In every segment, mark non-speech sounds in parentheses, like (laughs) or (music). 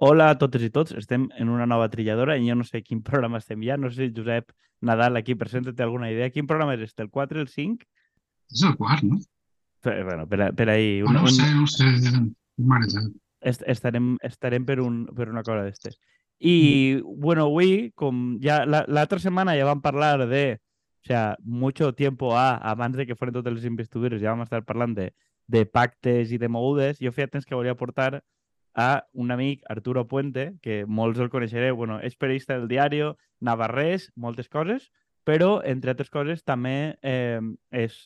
Hola a totes i tots, estem en una nova trilladora i jo no sé quin (laughs) programa estem ja, no sé si Josep Nadal aquí present té alguna idea. Quin programa és este, el 4, el 5? És el quart, no? Per, bueno, per, per ahí... Un, no, no sé, no sé, marejat. Est estarem, estarem per, un, per una cosa d'estes. I, mm. bueno, avui, com ja l'altra setmana ja vam parlar de, o sea, mucho tiempo a, abans de que foren totes les investidures, ja vam estar parlant de, de pactes i de mogudes, jo feia temps que volia portar a un amic, Arturo Puente, que molts el coneixereu, bueno, és periodista del diari, navarrès, moltes coses, però, entre altres coses, també eh, és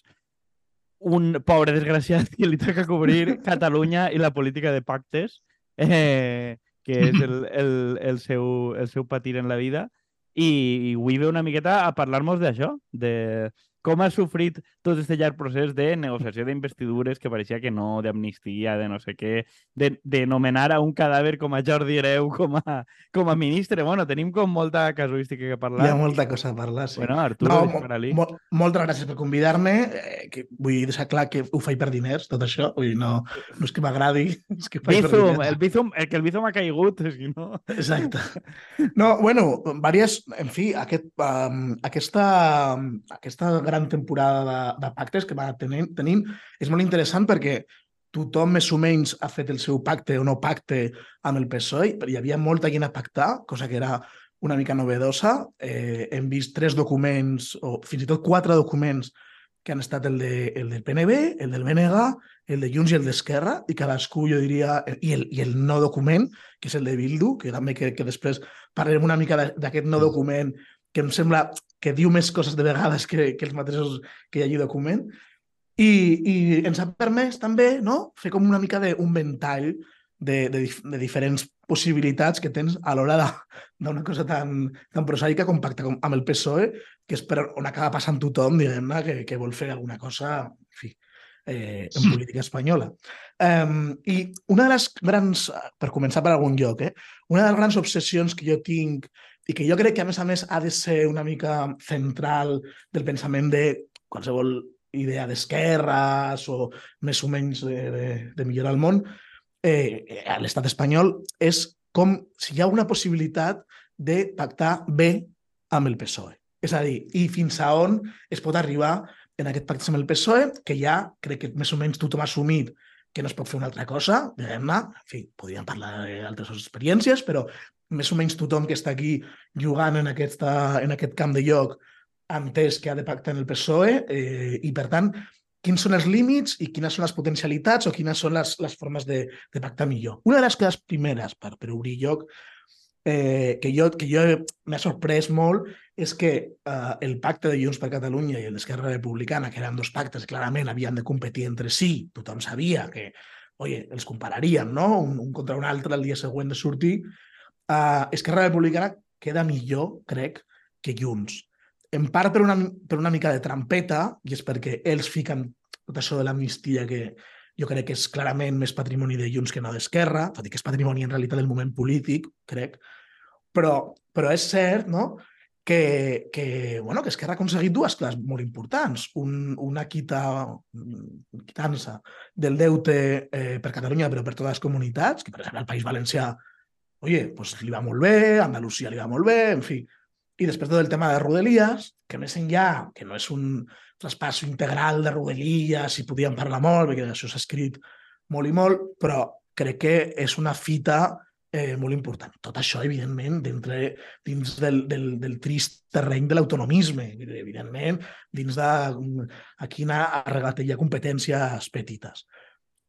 un pobre desgraciat que li toca cobrir (laughs) Catalunya i la política de pactes, eh, que és el, el, el, seu, el seu patir en la vida. I, i avui ve una miqueta a parlar-nos d'això, de com ha sofrit tot aquest llarg procés de negociació d'investidures que pareixia que no, d'amnistia, de no sé què, de, de nomenar a un cadàver com a Jordi Hereu com a, com a ministre. Bueno, tenim com molta casuística que parlar. Hi ha molta cosa a parlar, sí. Bueno, Arturo, no, mo, mo moltes gràcies per convidar-me. Eh, que vull deixar clar que ho faig per diners, tot això. Vull dir, no, no és que m'agradi, (laughs) és que faig Bizum, per diners. El, Bizum, el que el Bizum ha caigut, és que no... Exacte. No, bueno, diverses... En fi, aquest, um, aquesta, aquesta gran temporada de, de pactes que va tenint, tenint és molt interessant perquè tothom més o menys ha fet el seu pacte o no pacte amb el PSOE, però hi havia molta gent a pactar, cosa que era una mica novedosa. Eh, hem vist tres documents, o fins i tot quatre documents, que han estat el, de, el del PNB, el del BNG, el de Junts i el d'Esquerra, i cadascú, jo diria, i el, i el no document, que és el de Bildu, que també que, que després parlarem una mica d'aquest no document que em sembla que diu més coses de vegades que, que els mateixos que hi ha allí document. I, I ens ha permès també no? fer com una mica d'un ventall de, de, de diferents possibilitats que tens a l'hora d'una cosa tan, tan prosaica com pactar amb el PSOE, que és per on acaba passant tothom, diguem-ne, que, que vol fer alguna cosa, en fi, eh, en política espanyola. Um, I una de les grans, per començar per algun lloc, eh, una de les grans obsessions que jo tinc i que jo crec que, a més a més, ha de ser una mica central del pensament de qualsevol idea d'esquerres o més o menys de, de, de millorar el món, eh, a l'estat espanyol, és com si hi ha una possibilitat de pactar bé amb el PSOE. És a dir, i fins a on es pot arribar en aquest pacte amb el PSOE, que ja crec que més o menys tothom ha assumit que no es pot fer una altra cosa, diguem-ne, en fi, podríem parlar d'altres experiències, però més o menys tothom que està aquí jugant en, aquesta, en aquest camp de lloc ha entès que ha de pactar en el PSOE eh, i, per tant, quins són els límits i quines són les potencialitats o quines són les, les formes de, de pactar millor. Una de les coses primeres, per, per obrir lloc, eh, que jo, que jo m'ha sorprès molt és que eh, el pacte de Junts per Catalunya i el d'Esquerra Republicana, que eren dos pactes clarament havien de competir entre si, tothom sabia que, oye, els compararíem, no? Un, un contra un altre el dia següent de sortir, uh, Esquerra Republicana queda millor, crec, que Junts. En part per una, per una mica de trampeta, i és perquè ells fiquen tot això de l'amnistia que jo crec que és clarament més patrimoni de Junts que no d'Esquerra, tot i que és patrimoni en realitat del moment polític, crec, però, però és cert no? que, que, bueno, que Esquerra ha aconseguit dues coses molt importants. Un, una quita, quitança del deute eh, per Catalunya, però per totes les comunitats, que per exemple el País Valencià oye, pues li va molt bé, Andalusia li va molt bé, en fi. I després tot el tema de Rodelies, que més enllà, que no és un traspàs integral de Rodelies, si podíem parlar molt, perquè això s'ha escrit molt i molt, però crec que és una fita eh, molt important. Tot això, evidentment, dintre, dins del, del, del trist terreny de l'autonomisme, evidentment, dins de... Anar a regatejar competències petites.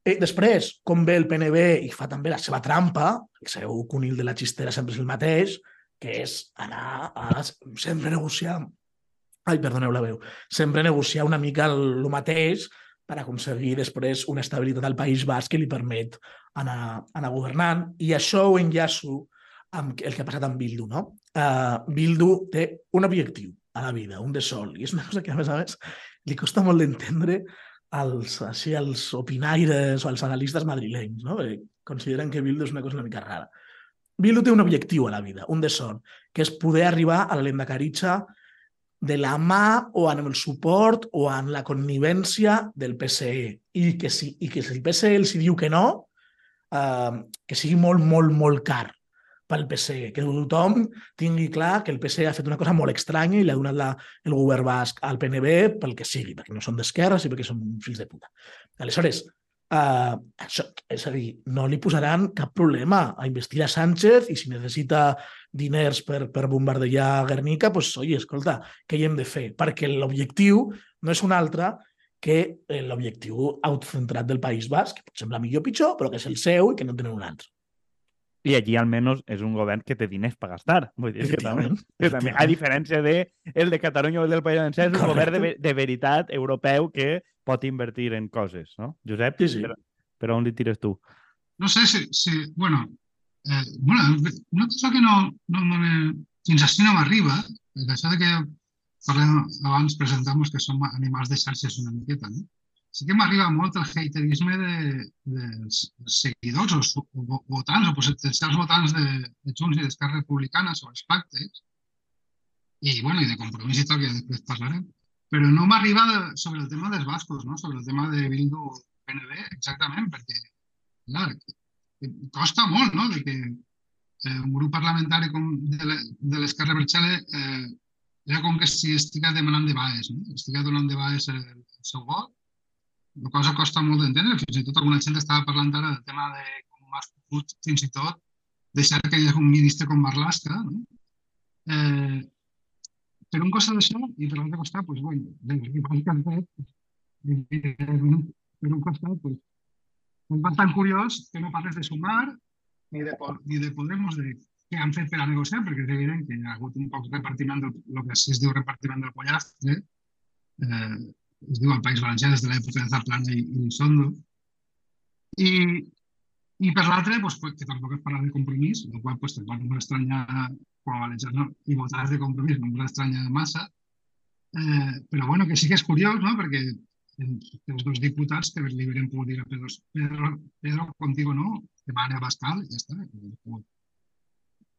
Eh, després, com ve el PNB i fa també la seva trampa, que un hil de la xistera sempre és el mateix, que és anar a sempre negociar... Ai, perdoneu la veu. Sempre negociar una mica el, el mateix per aconseguir després una estabilitat al País Basc que li permet anar, anar governant. I això ho enllaço amb el que ha passat amb Bildu. No? Uh, Bildu té un objectiu a la vida, un de sol, i és una cosa que, a més a més, li costa molt d'entendre als, així, als opinaires o als analistes madrilenys, no? Eh, consideren que Bildu és una cosa una mica rara. Bildu té un objectiu a la vida, un de son, que és poder arribar a la lendacaritxa de la mà o amb el suport o amb la connivència del PSE. I que si, i que si el PSE els diu que no, eh, que sigui molt, molt, molt car pel PSC, que tothom tingui clar que el PSC ha fet una cosa molt estranya i li ha donat la, el govern basc al PNB pel que sigui, perquè no són d'esquerres i perquè són fills de puta. Aleshores, uh, això, és a dir, no li posaran cap problema a investir a Sánchez i si necessita diners per, per bombardejar Guernica, doncs, pues, oi, escolta, què hi hem de fer? Perquè l'objectiu no és un altre que eh, l'objectiu autocentrat del País Basc, que pot semblar millor o pitjor, però que és el seu i que no tenen un altre. I allí almenys és un govern que té diners per gastar. Vull dir que també, que també a diferència de el de Catalunya o el del País Valencià, és un govern de, de veritat europeu que pot invertir en coses, no? Josep, sí, sí. Per, per on li tires tu? No sé si... si bueno, eh, bueno, una cosa que no, no, no me, fins així no m'arriba, això de que parlem abans, presentamos que som animals de xarxes una miqueta, no? sí que m'arriba molt el haterisme de, dels seguidors o, o votants o potencials votants de, de Junts i d'Esquerra Republicana sobre els pactes i, bueno, i de compromís i tal, que després parlarem. Però no m'arriba sobre el tema dels bascos, no? sobre el tema de Bildu PNB, exactament, perquè, clar, costa molt, no?, de que eh, un grup parlamentari com de l'esquerra Berxale eh, era com que si estiga demanant de baix, no? estiga donant de baix el, el seu vot la cosa costa molt d'entendre, fins i tot alguna gent estava parlant ara del tema de com has pogut fins i tot deixar que hi hagi un ministre com Marlaska, no? Eh, per un costat d'això i per l'altre costat, pues, bueno, igual que han fet, per un costat, pues, és bastant curiós que no parles de sumar ni de, ni de Podemos, de què han fet per a negociar, perquè és evident que hi ha hagut un poc repartiment del, el que es diu repartiment del pollastre, eh, es diu el País Valencià des de l'època de Zaplana i, i Lisondo. I, i per l'altre, pues, pues, que tampoc es parla de compromís, el qual pues, tampoc no m'estranya quan no, i votar de compromís no m'estranya massa, eh, però bueno, que sí que és curiós, no? perquè els dos diputats que li haurien pogut dir a Pedro, Pedro, Pedro contigo no, demana Bascal ja està.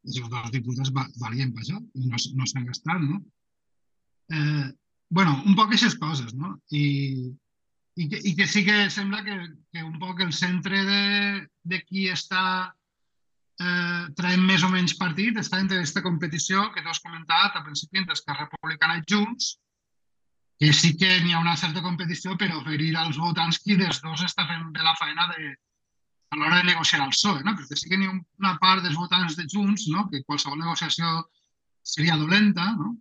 Els dos diputats valien per això i no, no s'han gastat, no? Eh, bueno, un poc aquestes coses, no? I, i, que, i que sí que sembla que, que un poc el centre de, de qui està eh, traient més o menys partit està entre aquesta competició que tu has comentat al principi entre Esquerra Republicana i Junts, que sí que n'hi ha una certa competició per oferir als votants qui dels dos està fent bé la feina de, a l'hora de negociar el PSOE, no? perquè sí que n'hi ha una part dels votants de Junts no? que qualsevol negociació seria dolenta, no?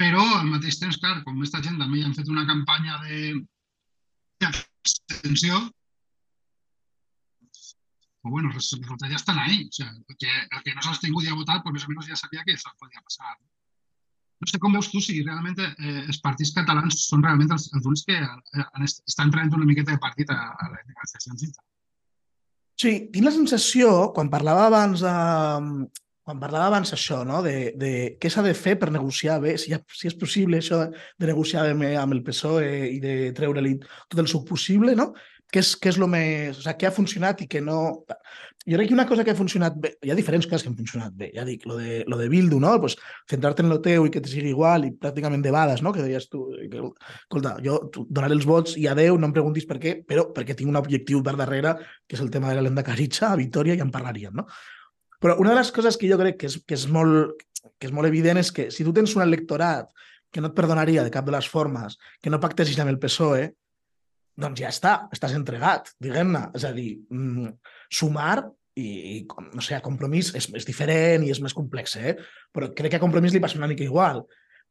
Però al mateix temps, clar, com aquesta gent també han fet una campanya de d'abstenció, pues bueno, els resultats ja estan ahí. O sea, el que, el que no s'ha abstingut i ha votat, pues més o menys ja sabia que això podia passar. No sé com veus tu si realment eh, els partits catalans són realment els, els únics que eh, estan traient una miqueta de partit a, a les negociacions. Sí, tinc la sensació, quan parlava abans de, quan parlava abans això, no? de, de què s'ha de fer per negociar bé, si, ha, si és possible això de negociar bé amb el PSOE i de treure-li tot el suc possible, no? Què és, què és lo més... O sigui, què ha funcionat i què no... Jo crec que una cosa que ha funcionat bé... Hi ha diferents coses que han funcionat bé. Ja dic, lo de, lo de Bildu, no? Pues, centrar-te en lo teu i que te sigui igual i pràcticament de bades, no? Que deies tu, que, escolta, jo donaré els vots i adeu, no em preguntis per què, però perquè tinc un objectiu per darrere, que és el tema de l'Helenda Caritxa, a Vitoria, i en parlaríem, no? Però una de les coses que jo crec que és, que és, molt, que és molt evident és que si tu tens un electorat que no et perdonaria de cap de les formes, que no pactessis amb el PSOE, doncs ja està, estàs entregat, diguem-ne. És a dir, mm, sumar i, i no sé, a compromís és, és diferent i és més complex, eh? però crec que a compromís li passa una mica igual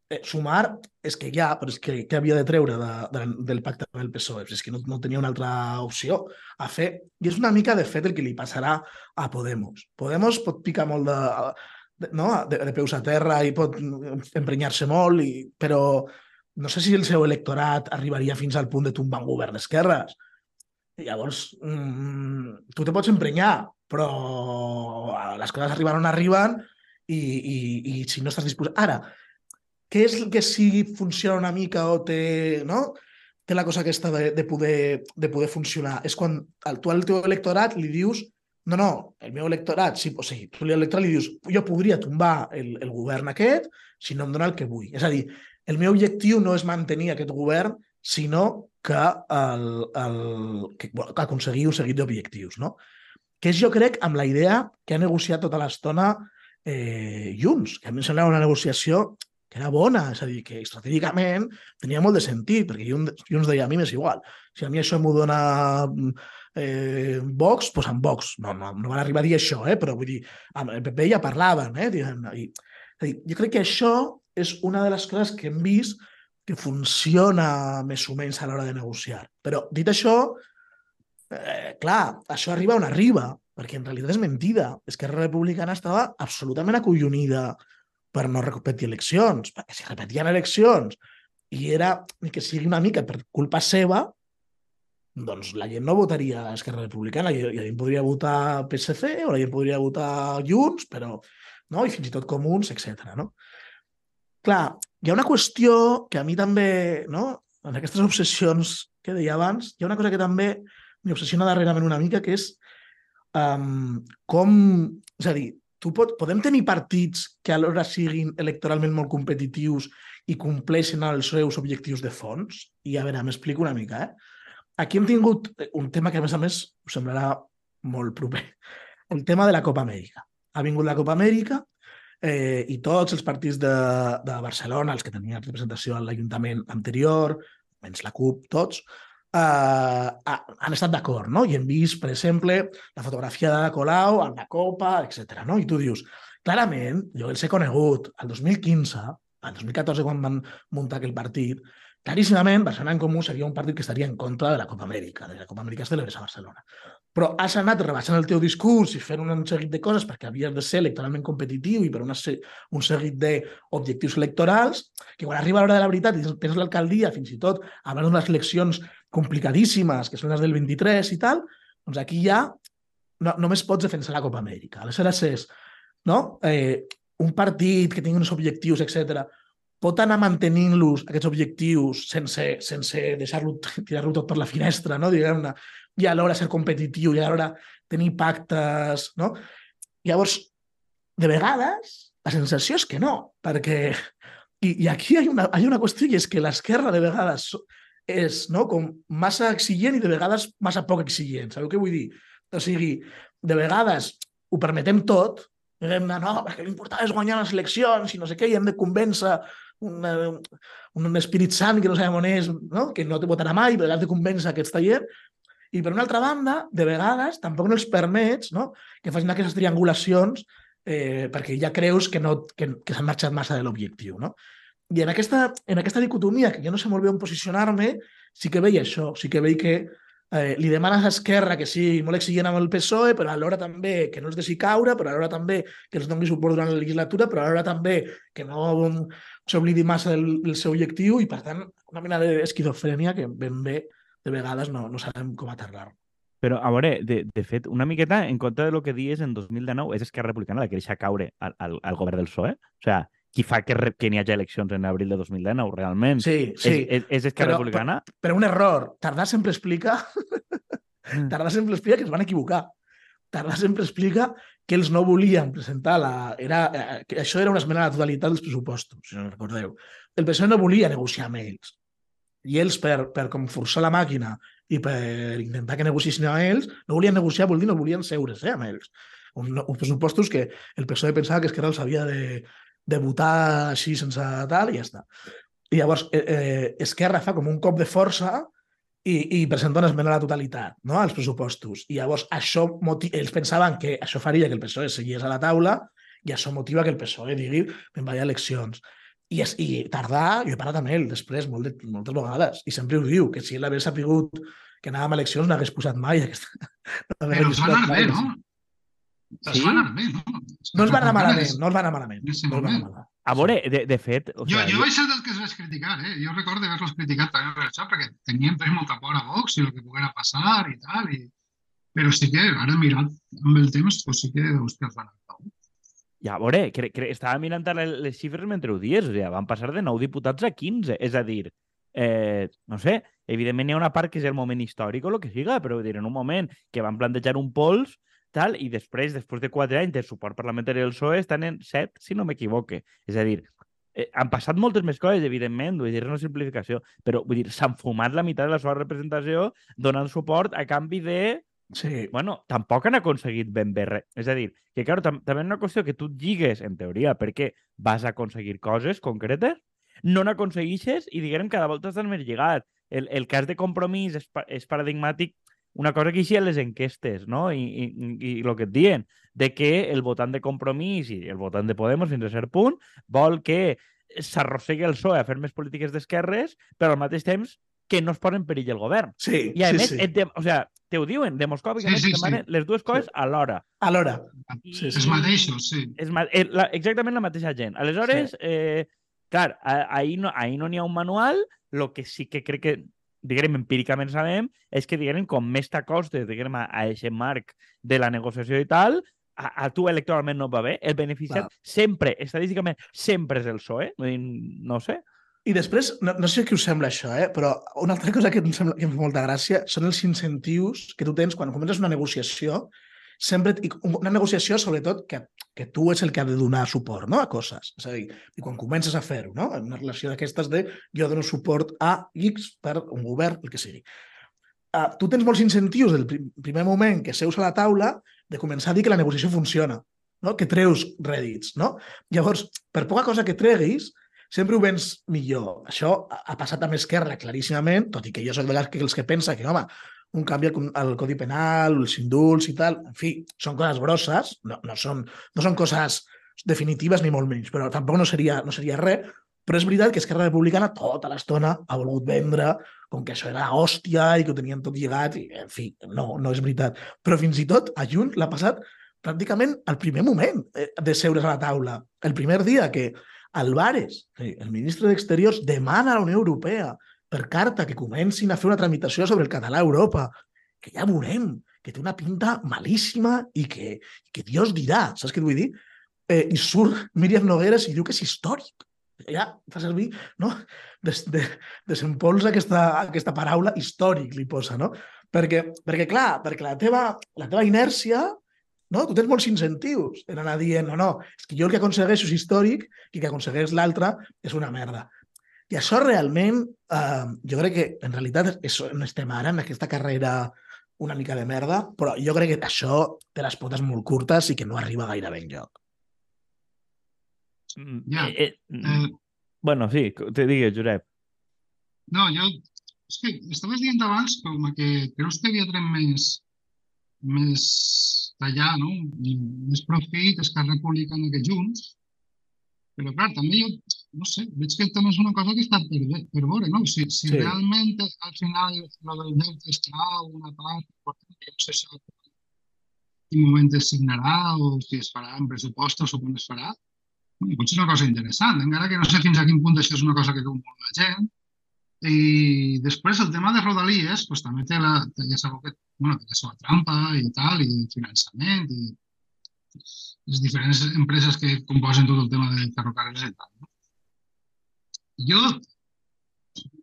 eh, sumar és que ja, però és que què havia de treure de, de, del pacte amb el PSOE? És que no, no tenia una altra opció a fer. I és una mica, de fet, el que li passarà a Podemos. Podemos pot picar molt de, de, no? de, de peus a terra i pot emprenyar-se molt, i, però no sé si el seu electorat arribaria fins al punt de tombar un govern d'esquerres. Llavors, mmm, tu te pots emprenyar, però les coses arriben on arriben i, i, i si no estàs disposat... Ara, què és el que sí funciona una mica o té, no? té la cosa aquesta de, de, poder, de poder funcionar. És quan el, tu al teu electorat li dius no, no, el meu electorat, sí, o sigui, tu l'electorat li dius jo podria tombar el, el govern aquest si no em dona el que vull. És a dir, el meu objectiu no és mantenir aquest govern, sinó que, el, el, que, bueno, aconseguir un seguit d'objectius. No? que és, jo crec, amb la idea que ha negociat tota l'estona eh, Junts, que a mi em sembla una negociació que era bona, és a dir, que estratègicament tenia molt de sentit, perquè Junts, Junts deia, a mi m'és igual, si a mi això m'ho dona eh, Vox, doncs amb Vox. No, no, no van arribar a dir això, eh? però vull dir, amb el PP ja parlaven, eh? Diguem, i, és a dir, jo crec que això és una de les coses que hem vist que funciona més o menys a l'hora de negociar. Però, dit això, eh, clar, això arriba on arriba, perquè en realitat és mentida. Esquerra Republicana estava absolutament acollonida per no repetir eleccions, perquè si repetien eleccions i era que sigui una mica per culpa seva, doncs la gent no votaria Esquerra Republicana, la gent podria votar PSC o la gent podria votar Junts, però no? i fins i tot comuns, etc. No? Clar, hi ha una qüestió que a mi també, no? en aquestes obsessions que deia abans, hi ha una cosa que també m'obsessiona darrerament una mica, que és um, com... És a dir, tu pot, podem tenir partits que alhora siguin electoralment molt competitius i compleixen els seus objectius de fons? I a veure, m'explico una mica. Eh? Aquí hem tingut un tema que, a més a més, us semblarà molt proper. El tema de la Copa Amèrica. Ha vingut la Copa Amèrica eh, i tots els partits de, de Barcelona, els que tenien representació a l'Ajuntament anterior, menys la CUP, tots, eh, han estat d'acord, no? I hem vist, per exemple, la fotografia de Colau amb la Copa, etc. No? I tu dius, clarament, jo els he conegut el 2015, el 2014, quan van muntar aquell partit, claríssimament, Barcelona en Comú seria un partit que estaria en contra de la Copa Amèrica, de la Copa Amèrica es a Barcelona. Però has anat rebaixant el teu discurs i fent un seguit de coses perquè havies de ser electoralment competitiu i per una, un seguit d'objectius electorals que quan arriba l'hora de la veritat i tens l'alcaldia, fins i tot abans d'unes eleccions complicadíssimes, que són les del 23 i tal, doncs aquí ja no, només pots defensar la Copa Amèrica. Aleshores és no? eh, un partit que tingui uns objectius, etc pot anar mantenint-los, aquests objectius, sense, sense deixar-lo (laughs) tirar-lo tot per la finestra, no? diguem-ne, i alhora ser competitiu, i alhora tenir pactes... No? Llavors, de vegades, la sensació és que no, perquè... (laughs) I, i aquí hi ha, una, hi ha una qüestió, i és que l'esquerra de vegades és no? com massa exigent i de vegades massa poc exigent. Sabeu què vull dir? O sigui, de vegades ho permetem tot, diguem-ne, no, perquè l'important és guanyar les eleccions i no sé què, i hem de convèncer una, un espírit sant que no sabem on és, no? que no te votarà mai, però has de convèncer aquest taller. I per una altra banda, de vegades, tampoc no els permets no? que facin aquestes triangulacions eh, perquè ja creus que, no, que, que s'han marxat massa de l'objectiu. No? I en aquesta, en aquesta dicotomia, que jo no sé molt bé on posicionar-me, sí que veia això, sí que veig que eh, li demanes a Esquerra que sigui molt exigent amb el PSOE, però alhora també que no els deixi caure, però alhora també que els doni suport durant la legislatura, però alhora també que no s'oblidi massa del, del seu objectiu i, per tant, una mena d'esquizofrènia que ben bé de vegades no, no sabem com aterrar. Però, a veure, de, de fet, una miqueta en contra de lo que dies en 2019 és Esquerra Republicana la que deixa caure al, al, al govern del PSOE. O sea, qui fa que, que n'hi hagi eleccions en abril de 2019, realment. Sí, sí. És, és, és Esquerra però, Republicana? Però, però un error. Tardar sempre explica... Mm. Tardar sempre explica que es van equivocar. Tardar sempre explica que ells no volien presentar la... Era, eh, que això era una esmena a la totalitat dels pressupostos, si no recordeu. El PSOE no volia negociar amb ells. I ells, per, per com forçar la màquina i per intentar que negociessin amb ells, no volien negociar, vol dir no volien seure's eh, amb ells. Un, uns pressupostos que el PSOE pensava que Esquerra els havia de, de votar així sense tal i ja està. I llavors eh, eh, Esquerra fa com un cop de força i, i presenta una esmena a la totalitat no? als pressupostos. I llavors això ells pensaven que això faria que el PSOE seguís a la taula i això motiva que el PSOE digui me'n vaig a eleccions. I, es, I tardar, jo he parlat amb ell després molt de, moltes vegades, i sempre ho diu, que si ell hagués sapigut que anàvem a eleccions no hagués posat mai aquesta... (laughs) No Però va anar bé, no? Sí? Es va anar bé, no? No es va anar malament, no es va anar malament. No es va anar malament. A veure, de, de fet... O jo, sigui, jo vaig ser dels que es vaig criticar, eh? Jo recordo haver-los criticat també per això, perquè tenien també molta por a Vox i el que poguera passar i tal, i... però sí que ara mirat amb el temps, pues sí que, hòstia, fan ja, a veure, cre, cre, estava mirant les, les xifres mentre ho dies, o sigui, van passar de 9 diputats a 15, és a dir, eh, no sé, evidentment hi ha una part que és el moment històric o el que siga, però dir, en un moment que van plantejar un pols tal, i després, després de quatre anys de suport parlamentari del PSOE, estan en set, si no m'equivoque. És a dir, eh, han passat moltes més coses, evidentment, vull dir, és una simplificació, però vull dir, s'han fumat la meitat de la seva representació donant suport a canvi de Sí. bueno, tampoc han aconseguit ben bé res. És a dir, que claro, tam també és una qüestió que tu et lligues, en teoria, perquè vas a aconseguir coses concretes, no n'aconseguixes i, diguem, cada volta estàs més lligat. El, el cas de compromís és, pa és paradigmàtic una cosa que a les enquestes, no? I, i, i el que et diuen, de que el votant de compromís i el votant de Podemos, fins a cert punt, vol que s'arrossegui el PSOE a fer més polítiques d'esquerres, però al mateix temps que no es posa en perill el govern. Sí, I a sí, més, sí. et de, o sea, te ho diuen, demoscòpicament, Sí, sí, sí, sí, les dues coses alhora. Alhora, I, Sí, sí. Els mateixos, sí. És ma eh, la, exactament la mateixa gent. Aleshores, sí. eh, clar, ahir no ahir no n'hi ha un manual, el que sí que crec que diguem, empíricament sabem, és que, diguem, com més t'acostes, diguem, a, aquest marc de la negociació i tal, a, a tu electoralment no et va bé. El beneficiat Clar. sempre, estadísticament, sempre és el PSOE. No sé. I després, no, no sé què us sembla això, eh? però una altra cosa que em, sembla, que em fa molta gràcia són els incentius que tu tens quan comences una negociació, sempre, i una negociació sobretot que, que tu és el que ha de donar suport no? a coses. És a dir, i quan comences a fer-ho, no? en una relació d'aquestes de jo dono suport a X per un govern, el que sigui. Uh, tu tens molts incentius del prim primer moment que seus a la taula de començar a dir que la negociació funciona, no? que treus rèdits. No? Llavors, per poca cosa que treguis, sempre ho vens millor. Això ha passat amb Esquerra claríssimament, tot i que jo soc de les que, els que pensa que, home, un canvi al, al Codi Penal, els indults i tal, en fi, són coses grosses, no, no, són, no són coses definitives ni molt menys, però tampoc no seria, no seria res, però és veritat que Esquerra Republicana tota l'estona ha volgut vendre com que això era hòstia i que ho tenien tot lligat, i, en fi, no, no és veritat. Però fins i tot a Junts l'ha passat pràcticament al primer moment eh, de seure's a la taula. El primer dia que Álvarez, sí, el ministre d'Exteriors, demana a la Unió Europea per carta que comencin a fer una tramitació sobre el català a Europa, que ja veurem, que té una pinta malíssima i que, que Dios dirà, saps què et vull dir? Eh, I surt Míriam Nogueres i diu que és històric. Ja fa servir, no? Des, de, desempolsa aquesta, aquesta paraula històric, li posa, no? Perquè, perquè clar, perquè la teva, la teva inèrcia no? Tu tens molts incentius en anar dient, no, no, és que jo el que aconsegueixo és històric i que aconsegueix l'altre és una merda. I això realment, eh, jo crec que en realitat és on estem ara, en aquesta carrera una mica de merda, però jo crec que això té les potes molt curtes i que no arriba gaire bé enlloc. Mm, Ja. Eh, eh, Eh, bueno, sí, te digues, Josep. no, jo... És que estaves dient abans com que creus que havia tret més, més d'allà, no? I més profit Esquerra Republicana que Junts. Però, clar, també jo, no sé, veig que també és una cosa que està per, per veure, no? Si, si Sí. realment al final lo del deute trau una part important, no sé si en quin moment es signarà o si es farà en pressupostos o com es farà, bueno, pot ser una cosa interessant, encara que no sé fins a quin punt això és una cosa que creu molt la gent. I després el tema de Rodalies, pues, també té la, té- ja sabeu que bueno, té la seva trampa i tal, i el finançament, i les diferents empreses que composen tot el tema de ferrocarrils i tal. No? Jo,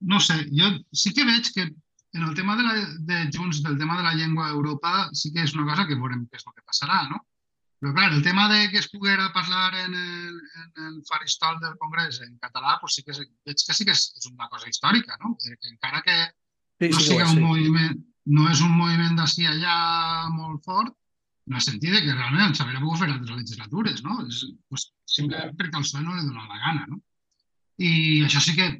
no sé, jo sí que veig que en el tema de, la, de Junts, del tema de la llengua a Europa, sí que és una cosa que veurem què és el que passarà, no? Però clar, el tema de que es poguera parlar en el, en el faristol del Congrés en català, pues sí que és, veig que sí que és, és una cosa històrica, no? Dir que encara que Sí, no sí, siga és, un sí. moviment, no és un moviment d'ací allà molt fort, en el sentit que realment s'hauria pogut fer altres legislatures, no? És, pues, simplement perquè al PSOE no li dona la gana, no? I això sí que,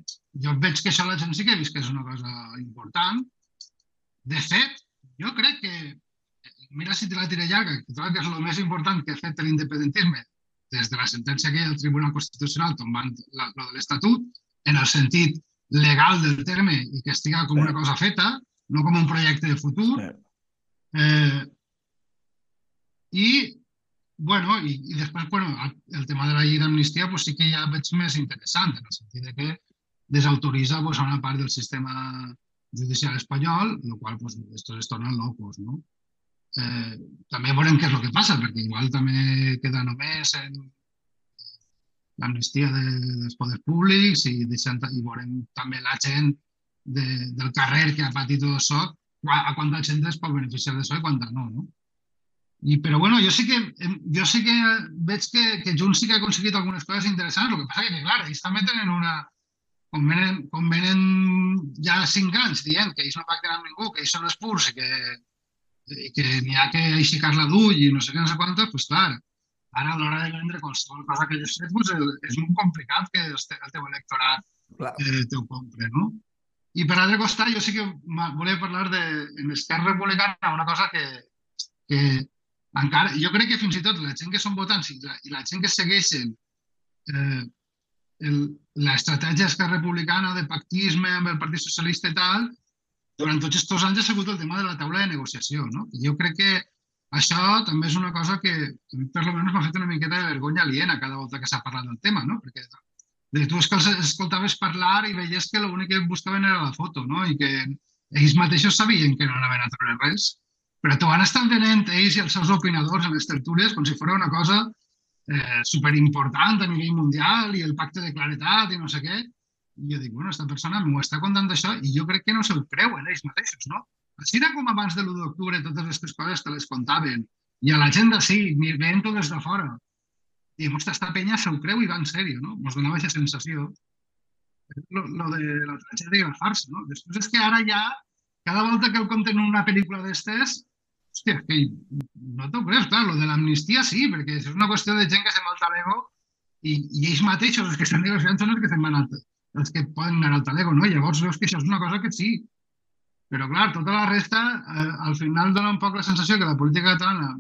jo veig que això la gent sí que he vist que és una cosa important. De fet, jo crec que, mira si te la tira llarga, que trobo que és el més important que ha fet l'independentisme des de la sentència que hi ha del Tribunal Constitucional tombant la, la de l'Estatut, en el sentit legal del terme i que estiga com una cosa feta, no com un projecte de futur. Eh, I, bueno, i, i després, bueno, el- el tema de la llei d'amnistia pues, sí que ja veig més interessant, en el sentit de que desautoritza pues, a una part del sistema judicial espanyol, el qual pues, estos es tornen locos, no? Eh, també veurem què és el que passa, perquè igual també queda només en l'amnistia de, dels poders públics i, deixant, i veurem també la gent de, del carrer que ha patit tot això, qua- a quanta gent es pot beneficiar d'això i quanta no, no? I, però bueno, jo sí que, jo sí que veig que, que Junts sí que ha aconseguit algunes coses interessants, el que passa que, clar, ells també tenen una... Com venen, com venen ja cinc anys dient que ells no pacten amb ningú, que ells són els purs i que, i que n'hi ha que aixecar la d'ull i no sé què, no sé quantos, pues clar, ara a l'hora de vendre qualsevol cosa que hagis fet, pues, és molt complicat que el teu electorat eh, te ho compre, no? I per altre costat, jo sí que volia parlar de, en Esquerra Republicana, una cosa que, que encara, jo crec que fins i tot la gent que són votants i la, i la gent que segueixen eh, l'estratègia Esquerra Republicana de pactisme amb el Partit Socialista i tal, durant tots aquests anys ha sigut el tema de la taula de negociació. No? I jo crec que això també és una cosa que per almenys m'ha fet una miqueta de vergonya aliena cada volta que s'ha parlat del tema, no? perquè de tu escoltaves parlar i veies que l'únic que buscaven era la foto, no? I que ells mateixos sabien que no anaven a treure res, però t'ho van estar venent ells i els seus opinadors en les tertúlies com si fos una cosa eh, superimportant a nivell mundial i el pacte de claretat i no sé què. I jo dic, bueno, aquesta persona m'ho està contant això i jo crec que no se'l creuen ells mateixos, no? Així era com abans de l'1 d'octubre totes aquestes coses te les contaven i a la gent d'ací, veient tot des de fora i ostres, esta penya se'l creu i va en sèrio, no? Ens donava aquesta sensació. Lo, lo de la tragèdia i la farsa, no? Després és que ara ja, cada volta que el compten en una pel·lícula d'estes, hòstia, que no t'ho creus, clar, lo de l'amnistia sí, perquè és una qüestió de gent que se malta l'ego i, i ells mateixos, els que estan negociant, són els que van al, els que poden anar al talego, no? Llavors veus que això és una cosa que sí, però clar, tota la resta, eh, al final dona un poc la sensació que la política catalana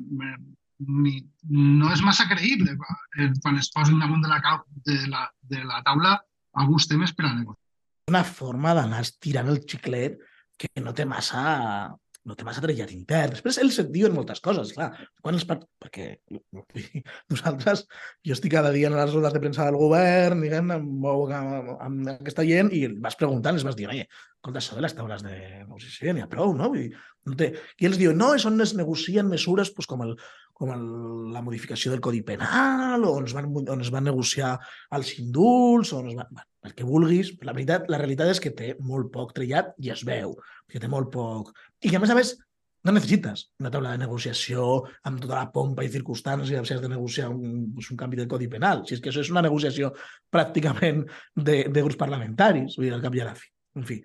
ni, no és massa creïble eh, quan es posen damunt de la, de la, de la taula alguns temes per a negociar. Una forma d'anar tirant el xiclet que no té massa no té massa trellat intern. Després ells et diuen moltes coses, clar. Quan els part... Perquè nosaltres, jo estic cada dia en les rodes de premsa del govern, diguem, amb, amb, amb aquesta gent, i vas preguntant, els vas dir, oye, escolta, això de les taules de negociació n'hi ha prou, no? Dir, no té... I ells diuen, no, és on es negocien mesures pues, com el, com el, la modificació del Codi Penal, o on es van, on es van negociar els indults, o on es van... Bueno, el que vulguis. La, veritat, la realitat és que té molt poc trellat i es veu, que té molt poc... I que, a més a més, no necessites una taula de negociació amb tota la pompa i circumstàncies si has de negociar un, un canvi del Codi Penal. Si és que això és una negociació pràcticament de, de grups parlamentaris, vull dir, al cap i a la fi. En fi.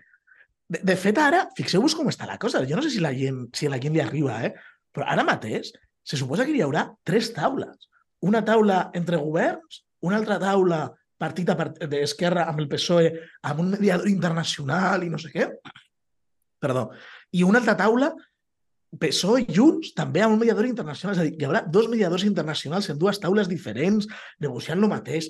De, de fet, ara, fixeu-vos com està la cosa. Jo no sé si la gent, si a la gent li arriba, eh? però ara mateix se suposa que hi haurà tres taules. Una taula entre governs, una altra taula partit d'Esquerra amb el PSOE, amb un mediador internacional i no sé què. Perdó. I una altra taula, PSOE i Junts, també amb un mediador internacional. És a dir, hi haurà dos mediadors internacionals en dues taules diferents, negociant el mateix.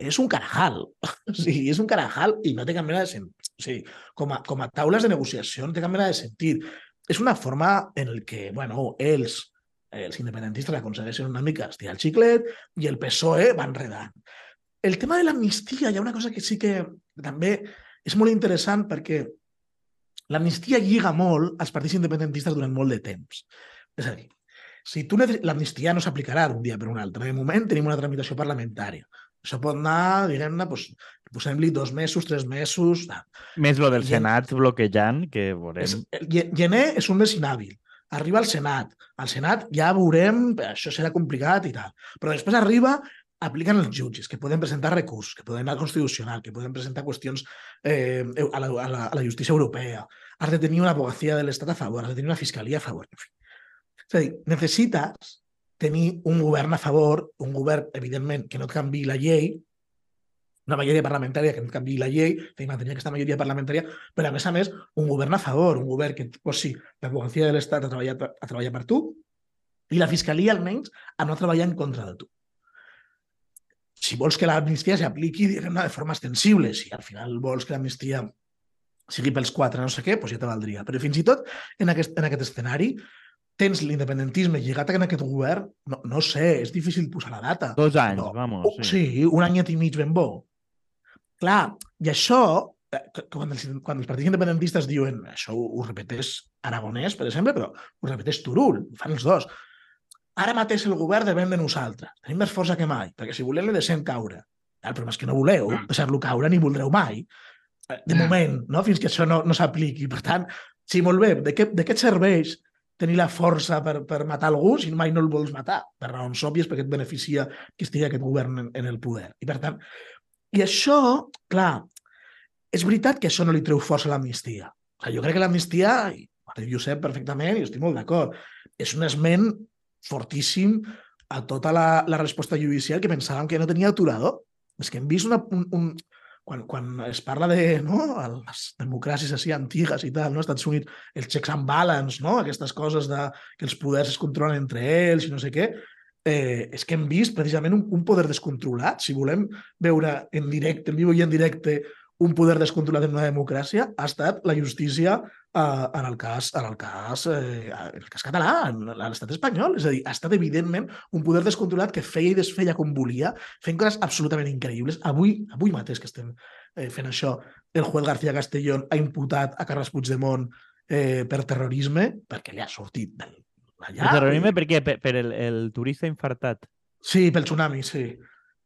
És un carajal. (laughs) O sigui, és un carajal i no té cap mena de sentit. O sigui, com a, com a taules de negociació no té cap mena de sentit. És una forma en el que, bueno, ells Eh, els independentistes aconsegueixen una mica estirar el xiclet i el PSOE va enredant. El tema de l'amnistia, hi ha una cosa que sí que també és molt interessant perquè l'amnistia lliga molt als partits independentistes durant molt de temps. És a dir, si tu l'amnistia no s'aplicarà d'un dia per un altre. De moment tenim una tramitació parlamentària. Això pot anar, diguem-ne, doncs, posem-li dos mesos, tres mesos... Més lo del Senat bloquejant, que veurem... És, gener és un mes inhàbil arriba al Senat. Al Senat ja veurem, això serà complicat i tal. Però després arriba, apliquen els jutges, que poden presentar recurs, que poden anar al Constitucional, que poden presentar qüestions eh, a, la, a, la, a la justícia europea. Has de tenir una abogacía de l'Estat a favor, has de tenir una fiscalia a favor. En fi. És a dir, necessites tenir un govern a favor, un govern, evidentment, que no et canvi la llei, una majoria parlamentària que no canvi la llei, que mantenir aquesta majoria parlamentària, però a més a més un govern a favor, un govern que posi l'advocacia de l'Estat a treballar, a treballar per tu i la fiscalia almenys a no treballar en contra de tu. Si vols que l'amnistia s'apliqui de forma extensible, si al final vols que l'amnistia sigui pels quatre, no sé què, doncs ja te valdria. Però fins i tot en aquest, en aquest escenari tens l'independentisme lligat en aquest govern, no, no sé, és difícil posar la data. Dos anys, no. vamos. Sí. sí, un anyet i mig ben bo. Clar, i això, eh, quan els, quan els partits independentistes diuen això ho, ho repeteix Aragonès, per exemple, però ho repeteix Turul, ho fan els dos. Ara mateix el govern depèn de nosaltres. Tenim més força que mai, perquè si volem le deixem caure. El problema és que no voleu deixar-lo caure ni voldreu mai. Eh, de moment, no? fins que això no, no s'apliqui. Per tant, sí, molt bé, de què, de què et serveix tenir la força per, per matar algú si mai no el vols matar? Per raons òbvies, perquè et beneficia que estigui aquest govern en, en el poder. I per tant, i això, clar, és veritat que això no li treu força a l'amnistia. O sigui, jo crec que l'amnistia, Ho diu Josep perfectament i estic molt d'acord. És un esment fortíssim a tota la, la resposta judicial que pensàvem que no tenia aturador. És que hem vist una, un, un, quan, quan es parla de no, les democràcies així antigues i tal, no? Estats Units, els checks and balance, no? aquestes coses de que els poders es controlen entre ells i no sé què, eh, és que hem vist precisament un, un poder descontrolat. Si volem veure en directe, en viu i en directe, un poder descontrolat en una democràcia ha estat la justícia eh, en el cas, en el cas, eh, en el cas català, en l'estat espanyol. És a dir, ha estat evidentment un poder descontrolat que feia i desfeia com volia, fent coses absolutament increïbles. Avui, avui mateix que estem eh, fent això, el juez García Castellón ha imputat a Carles Puigdemont eh, per terrorisme perquè li ha sortit del, allà. Per terrorisme per què? Per, per el, el turista infartat. Sí, pel tsunami, sí.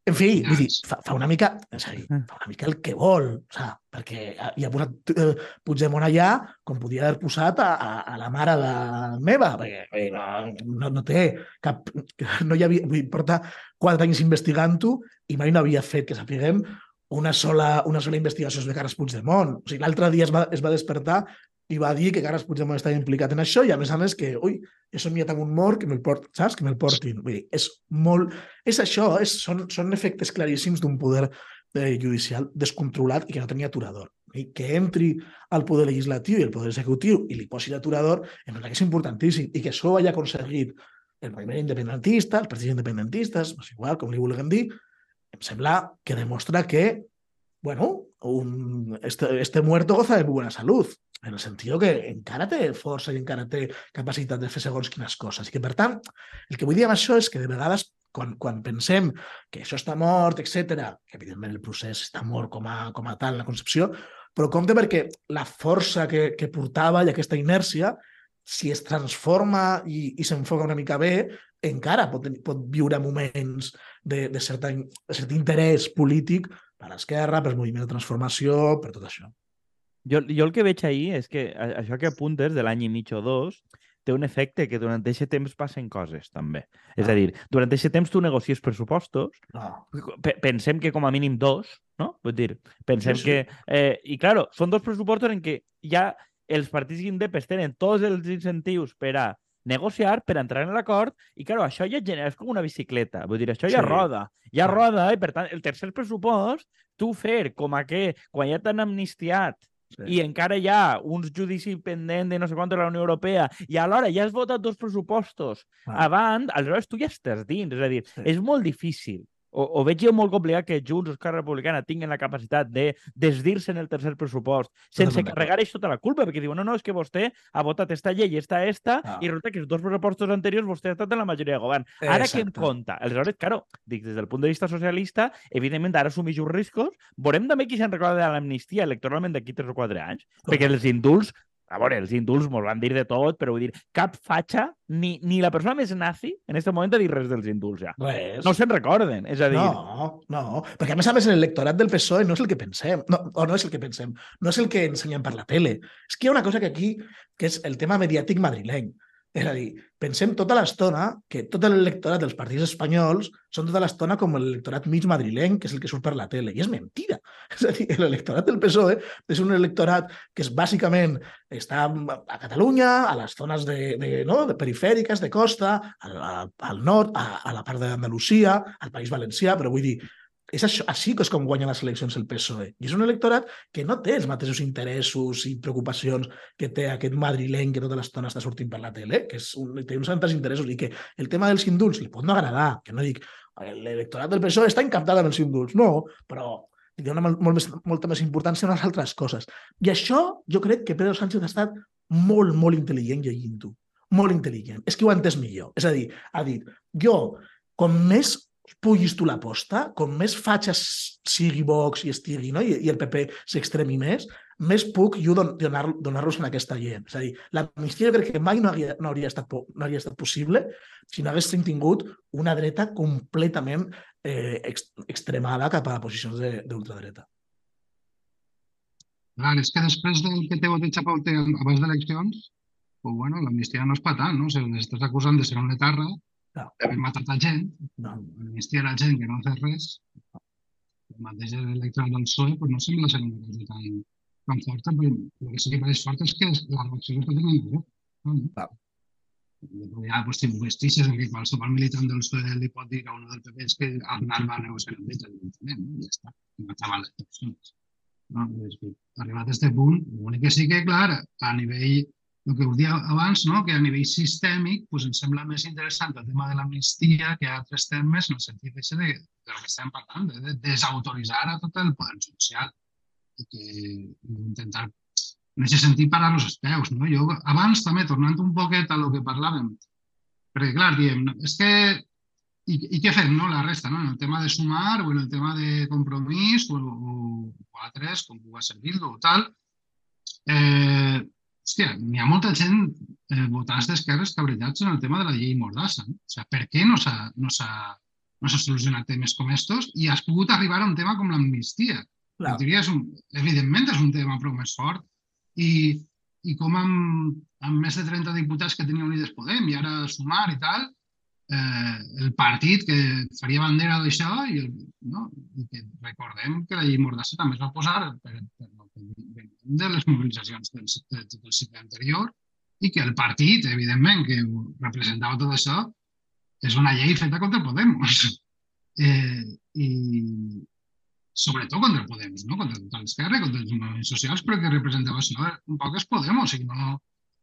En fi, vull dir, fa, fa una mica, és a dir, mm. fa una mica el que vol, o sea, perquè hi ha posat eh, Puigdemont allà com podia haver posat a, a, a la mare de meva, perquè no, no, no té cap... (laughs) No hi havia, vull dir, porta quatre anys investigant-ho i mai no havia fet, que sapiguem, una sola, una sola investigació sobre Carles Puigdemont. O sigui, l'altre dia es va, es va despertar i va dir que Carles Puigdemont estava implicat en això i a més a més que, ui, he somiat amb un mort, que me'l port, saps? Que me'l portin. Vull dir, és molt... És això, és, són, són efectes claríssims d'un poder eh, judicial descontrolat i que no tenia aturador. I que entri al poder legislatiu i el poder executiu i li posi l'aturador, em sembla que és importantíssim. I que això ho hagi aconseguit el moviment independentista, els partits independentistes, és igual, com li vulguem dir, em sembla que demostra que, bueno, este, este muerto goza de buena salud en el sentit que encara té força i encara té capacitat de fer segons quines coses. I que, per tant, el que vull dir amb això és que de vegades quan, quan pensem que això està mort, etc, que evidentment el procés està mort com a tal, la concepció, però compte perquè la força que, que portava i aquesta inèrcia, si es transforma i, i s'enfoca una mica bé, encara pot, pot viure moments de, de, certa, de cert interès polític per l'esquerra, per moviment de transformació, per tot això. Jo, jo el que veig ahir és que això que apuntes de l'any i mig o dos té un efecte que durant aquest temps passen coses, també. Ah. És a dir, durant aquest temps tu negocies pressupostos, ah. pensem que com a mínim dos, no? Vull dir, pensem sí, sí. que... Eh, I, claro, són dos pressupostos en què ja els partits indepes tenen tots els incentius per a negociar per entrar en l'acord i, claro, això ja genera, és com una bicicleta. Vull dir, això ja sí. roda. Ja roda i, per tant, el tercer pressupost, tu fer com a que quan ja t'han amnistiat Sí. I encara hi ha uns judici pendent de no sé quant de la Unió Europea i alhora ja has votat dos pressupostos ah. abans, aleshores tu ja estàs dins. És a dir, sí. és molt difícil o, o veig jo molt complicat que Junts o Esquerra Republicana tinguin la capacitat de desdir-se en el tercer pressupost sense carregar això tota la culpa, perquè diuen, no, no, és que vostè ha votat esta llei, esta, esta, ah. i resulta que els dos pressupostos anteriors vostè ha estat en la majoria de govern. Ara què en compta? Aleshores, claro, dic, des del punt de vista socialista, evidentment ara assumeix uns riscos, veurem també qui se'n recorda de l'amnistia electoralment d'aquí 3 o 4 anys, perquè els indults a veure, els indults mos van dir de tot, però vull dir, cap fatxa, ni, ni la persona més nazi en aquest moment ha dit res dels indults ja. Res. No se'n recorden, és a dir... No, no, perquè a més a més l'electorat del PSOE no és el que pensem, no, o no és el que pensem, no és el que ensenyen per la tele. És que hi ha una cosa que aquí, que és el tema mediàtic madrileny. És a dir, pensem tota l'estona que tot l'electorat dels partits espanyols són tota l'estona com l'electorat mig madrileny, que és el que surt per la tele. I és mentida. (laughs) És a dir, l'electorat del PSOE és un electorat que és bàsicament està a Catalunya, a les zones de, de, no, de perifèriques, de costa, al, al nord, a, a la part d'Andalusia, al País Valencià, però vull dir, és això, així que és com guanya les eleccions el PSOE. I és un electorat que no té els mateixos interessos i preocupacions que té aquest madrileny que tota l'estona està sortint per la tele, que és un, té uns altres interessos i que el tema dels indults li pot no agradar, que no dic l'electorat del PSOE està encantat amb els indults, no, però li dona molt, més, molta més importància a unes altres coses. I això jo crec que Pedro Sánchez ha estat molt, molt intel·ligent llegint-ho. Molt intel·ligent. És que ho ha entès millor. És a dir, ha dit, jo, com més puguis tu l'aposta, com més fatxes sigui Vox i estigui, no? I, i el PP s'extremi més, més puc jo donar-los donar en aquesta gent. És a dir, l'amnistia crec que mai no hauria, no hauria, estat, no hauria estat possible si no haguéssim tingut una dreta completament eh, ex, extremada cap a posicions d'ultradreta. Clar, és que després del que té votat Chapaute abans d'eleccions, pues bueno, l'amnistia no és patant, no? O sigui, estàs acusant de ser un etarra, no. Haver matat a gent, no. amnistia la gent que no ha fet res, el mateix electoral del PSOE pues no sembla ser una cosa tan, tan forta, però el que sí que pareix fort és que la reacció que està tenint el no? Clar. Ja, pues, tipus vestícies en què qualsevol militant del PSOE li pot dir a un del PP és que Aznar va negociar amb ells, evidentment, no? Ja està, i estaven les persones. No? És que, arribat a aquest punt, l'únic que sí que, clar, a nivell el que us dia abans, no? que a nivell sistèmic pues, ens sembla més interessant el tema de l'amnistia que altres temes en el sentit de, de, de que estem parlant, de, de desautoritzar a tot el poder judicial i que intentar en aquest sentit parar els peus. No? Jo abans també, tornant un poquet a lo que parlàvem, perquè clar, diem, és que i, i què fem, no? La resta, no? En el tema de sumar o en el tema de compromís o, o, o altres, com pugui ser Bildu o tal, eh, hòstia, hi ha molta gent eh, votants d'esquerres cabrellats en el tema de la llei Mordassa. No? O sigui, per què no s'ha no no solucionat temes com estos i has pogut arribar a un tema com l'amnistia? No. És un, evidentment és un tema prou més fort i, i com amb, amb més de 30 diputats que tenia Unides Podem i ara Sumar i tal, eh, el partit que faria bandera d'això i, el, no? I que recordem que la llei Mordassa també es va posar per, per, per, de les mobilitzacions del, del, del cicle anterior i que el partit, evidentment, que representava tot això, és una llei feta contra Podemos. (laughs) Eh, I sobretot contra Podemos, no? contra tota l'esquerra, contra els moviments socials, però que representava això un poc és Podemos, i, no,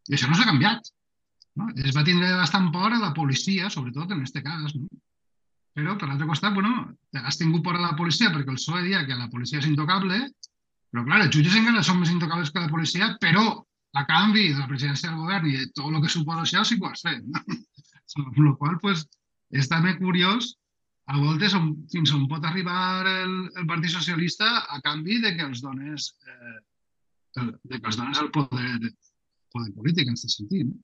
i això no s'ha canviat. No? Es va tindre bastant por a la policia, sobretot en aquest cas. No? Però, per l'altre costat, bueno, has tingut por a la policia perquè el PSOE dia que la policia és intocable però, clar, els jutges encara són més intocables que la policia, però a canvi de la presidència del govern i de tot el que suposa això sí que ho has fet. No? (laughs) Amb la qual pues, és també curiós a voltes on, fins on pot arribar el, el Partit Socialista a canvi de que els dones, eh, de que els dones el poder, poder polític en aquest sentit. No?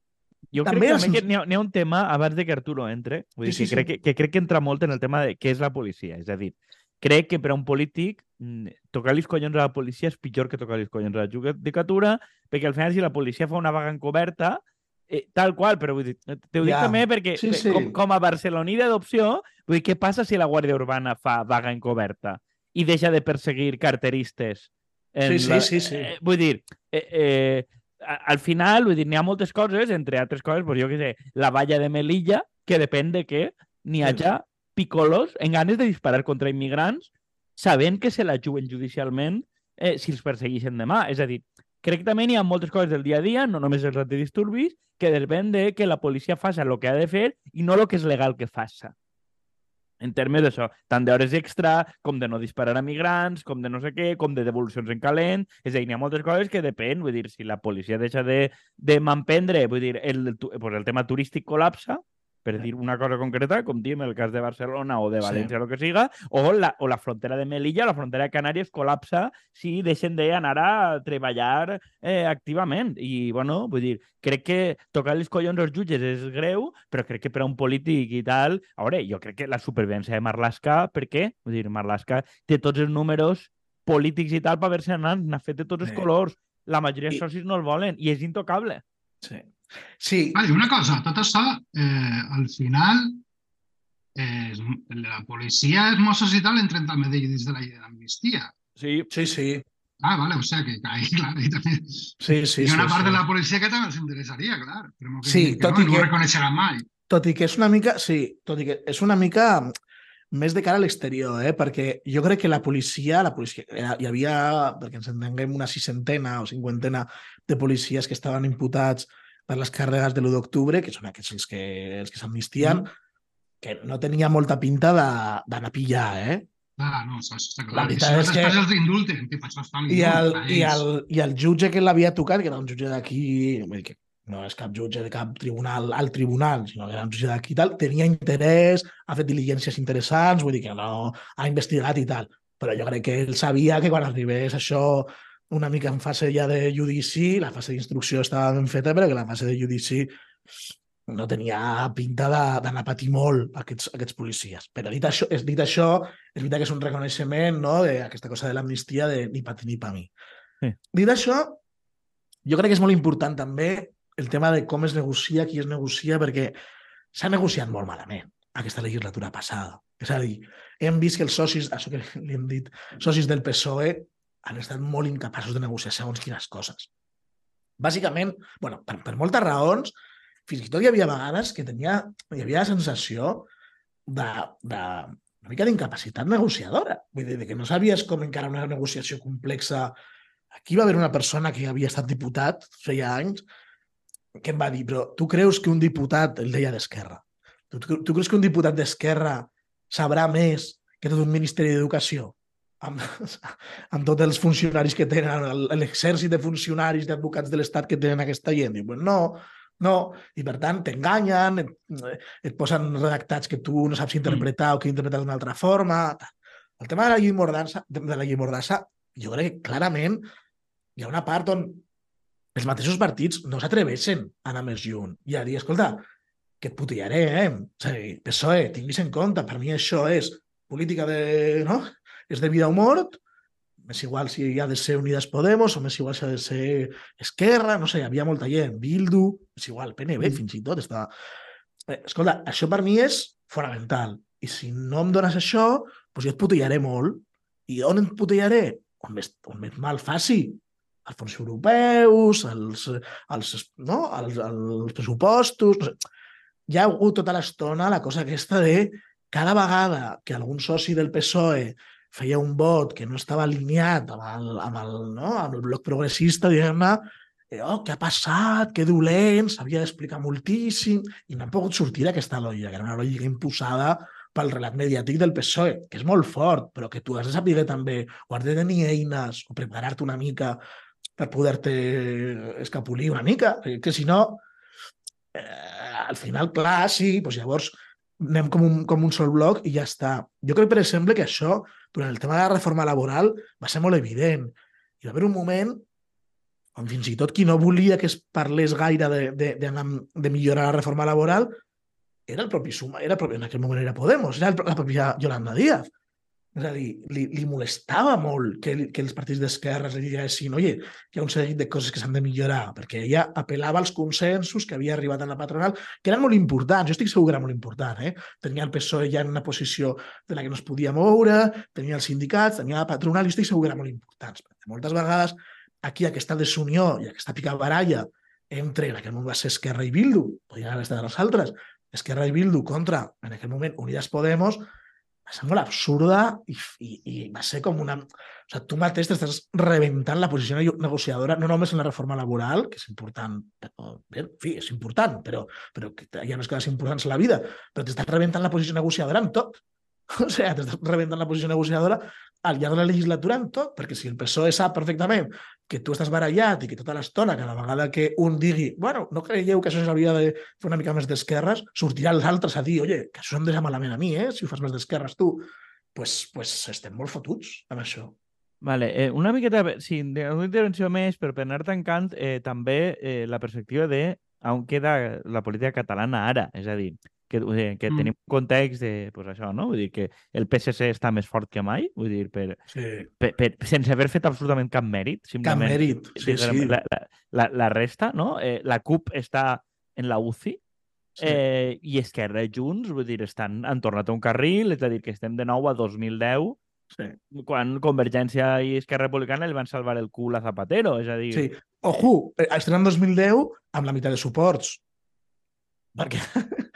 Jo també crec que, n'hi ha, ha un tema, abans de que Arturo entre, vull dir, sí, sí, que, crec que, que crec que entra molt en el tema de què és la policia. És a dir, crec que per a un polític mm, tocar els collons a la policia és pitjor que tocar els collons a la judicatura, perquè al final si la policia fa una vaga encoberta, eh, tal qual, però vull dir, t'ho dic ja. també perquè sí, sí. Com, com a barceloní d'adopció, vull dir, què passa si la Guàrdia Urbana fa vaga encoberta i deixa de perseguir carteristes? En sí, sí, la... sí, sí. Eh, vull dir, eh, eh, al final, vull dir, n'hi ha moltes coses, entre altres coses, pues jo què sé, la valla de Melilla, que depèn de què n'hi hagi picolos en ganes de disparar contra immigrants sabent que se la juguen judicialment eh, si els persegueixen demà. És a dir, crec que també hi ha moltes coses del dia a dia, no només els antidisturbis, que depèn de que la policia faci el que ha de fer i no el que és legal que faci. En termes d'això, tant d'hores extra, com de no disparar a migrants, com de no sé què, com de devolucions en calent... És a dir, hi ha moltes coses que depèn, vull dir, si la policia deixa de, de manprendre, vull dir, el, el, pues el tema turístic col·lapsa, per dir una cosa concreta, com diem el cas de Barcelona o de València, sí. el que siga, o la, o la frontera de Melilla, la frontera de Canàries col·lapsa si deixen d'anar a treballar eh, activament. I, bueno, vull dir, crec que tocar els collons als jutges és greu, però crec que per a un polític i tal... A veure, jo crec que la supervivència de Marlaska, per què? Vull dir, Marlaska té tots els números polítics i tal per haver-se anat, n'ha fet de tots els sí. colors. La majoria de socis no el volen i és intocable. Sí. Sí. Vale, una cosa, tot això, eh, al final, eh, la policia, els Mossos i tal, entren també dins de la llei de l'amnistia. Sí. Sí, sí. Ah, vale, o sea que ahí, clar, ahí també... Sí, sí, Hi ha una sí, part sí. de la policia que també els interessaria, clar. Però que, sí, que tot no, i que... No ho reconeixeran mai. Tot i que és una mica... Sí, tot i que és una mica més de cara a l'exterior, eh? perquè jo crec que la policia, la policia, hi havia, perquè ens entenguem, una sisentena o cinquantena de policies que estaven imputats per les càrregues de l'1 d'octubre, que són aquests els que, els que s'amnistien, mm. que no tenia molta pinta d'anar a pillar, eh? Ah, no, això està clar. La veritat és que... els indulten, això I el, i, el, I el jutge que l'havia tocat, que era un jutge d'aquí, que no és cap jutge de cap tribunal al tribunal, sinó que era un jutge d'aquí i tal, tenia interès, ha fet diligències interessants, vull dir que no ha investigat i tal. Però jo crec que ell sabia que quan arribés això una mica en fase ja de judici, la fase d'instrucció estava ben feta, però que la fase de judici no tenia pinta d'anar a patir molt aquests, aquests policies. Però dit això, és, dit això, és veritat que és un reconeixement no, d'aquesta cosa de l'amnistia de ni pa ni pa mi. Sí. Dit això, jo crec que és molt important també el tema de com es negocia, qui es negocia, perquè s'ha negociat molt malament aquesta legislatura passada. És a dir, hem vist que els socis, això que li hem dit, socis del PSOE, han estat molt incapaços de negociar segons quines coses. Bàsicament, bueno, per, per moltes raons, fins i tot hi havia vegades que tenia, hi havia la sensació de, de una mica d'incapacitat negociadora. Vull dir, que no sabies com encara una negociació complexa. Aquí va haver una persona que havia estat diputat feia anys que em va dir, però tu creus que un diputat, el deia d'Esquerra, tu, tu creus que un diputat d'Esquerra sabrà més que tot un Ministeri d'Educació? Amb, (laughs) amb tots els funcionaris que tenen, l'exèrcit de funcionaris, d'advocats de l'Estat que tenen aquesta gent. Diu, no, no, i per tant t'enganyen, et, et posen redactats que tu no saps interpretar mm. o que interpretar d'una altra forma. El tema de la llei Mordassa, de la llei Mordassa, jo crec que clarament hi ha una part on els mateixos partits no s'atreveixen a anar més lluny i a dir, escolta, que et putillaré, eh? O sigui, PSOE, tinguis en compte, per mi això és política de... no? És de vida o mort, m'és igual si ha de ser Unides Podemos o m'és igual si ha de ser Esquerra, no sé, hi havia molta gent, Bildu, és igual, PNB mm. fins i tot està... Eh, escolta, això per mi és fonamental. I si no em dones això, doncs jo et putillaré molt. I on et putillaré? On més, on més mal faci els fons europeus, els, els, no? els, els pressupostos... No sé. Hi ha hagut tota l'estona la cosa aquesta de cada vegada que algun soci del PSOE feia un vot que no estava alineat amb el, amb el, no? amb el bloc progressista, diguem-ne, oh, què ha passat, que dolent, s'havia d'explicar moltíssim, i no han pogut sortir d'aquesta lògica, que era una lògica imposada pel relat mediàtic del PSOE, que és molt fort, però que tu has de saber també, o has de tenir eines, o preparar-te una mica per poder-te escapolir una mica, eh, que si no, eh, al final, clar, sí, doncs llavors anem com un, com un sol bloc i ja està. Jo crec, per exemple, que això, durant el tema de la reforma laboral, va ser molt evident. Hi va haver un moment on fins i tot qui no volia que es parlés gaire de, de, de, de millorar la reforma laboral era el propi Suma, era el propi, en aquell moment era Podemos, era el, la pròpia Yolanda Díaz. És a dir, li, li molestava molt que, que els partits d'esquerres li diguessin oye, hi ha un seguit de coses que s'han de millorar, perquè ella apel·lava als consensos que havia arribat en la patronal, que eren molt importants, jo estic segur que era molt important. Eh? Tenia el PSOE ja en una posició de la que no es podia moure, tenia els sindicats, tenia la patronal, jo estic segur que eren molt importants. Perquè moltes vegades aquí aquesta desunió i aquesta picabaralla entre, en aquell moment va ser Esquerra i Bildu, podrien haver estat els altres, Esquerra i Bildu contra, en aquell moment, Unides Podemos, va ser molt absurda i, i, i va ser com una... O sigui, tu mateix t'estàs reventant la posició negociadora, no només en la reforma laboral, que és important, però, bé, en fi, és important, però, però que hi ha més coses importants a la vida, però t'estàs reventant la posició negociadora en tot. (laughs) O sigui, t'estàs reventant la posició negociadora al llarg de la legislatura en tot, perquè si el PSOE sap perfectament que tu estàs barallat i que tota l'estona, cada vegada que un digui bueno, no creieu que això s'hauria de fer una mica més d'esquerres, sortirà els altres a dir oye, que això em deixa malament a mi, eh? si ho fas més d'esquerres tu. pues, pues estem molt fotuts amb això. Vale, eh, una miqueta, sí, una intervenció més, però per anar tancant, eh, també eh, la perspectiva de on queda la política catalana ara. És a dir, que, dir, que mm. tenim un context de, pues això, no? Vull dir que el PSC està més fort que mai, vull dir, per, sí. per, per, sense haver fet absolutament cap mèrit. Simplement, cap mèrit, sí, sí. La, la, la resta, no? Eh, la CUP està en la UCI, Sí. Eh, I Esquerra i Junts, vull dir, estan, han tornat a un carril, és a dir, que estem de nou a 2010, sí. quan Convergència i Esquerra Republicana li van salvar el cul a Zapatero, és a dir... Sí, ojo, eh, estem en 2010 amb la meitat de suports, perquè,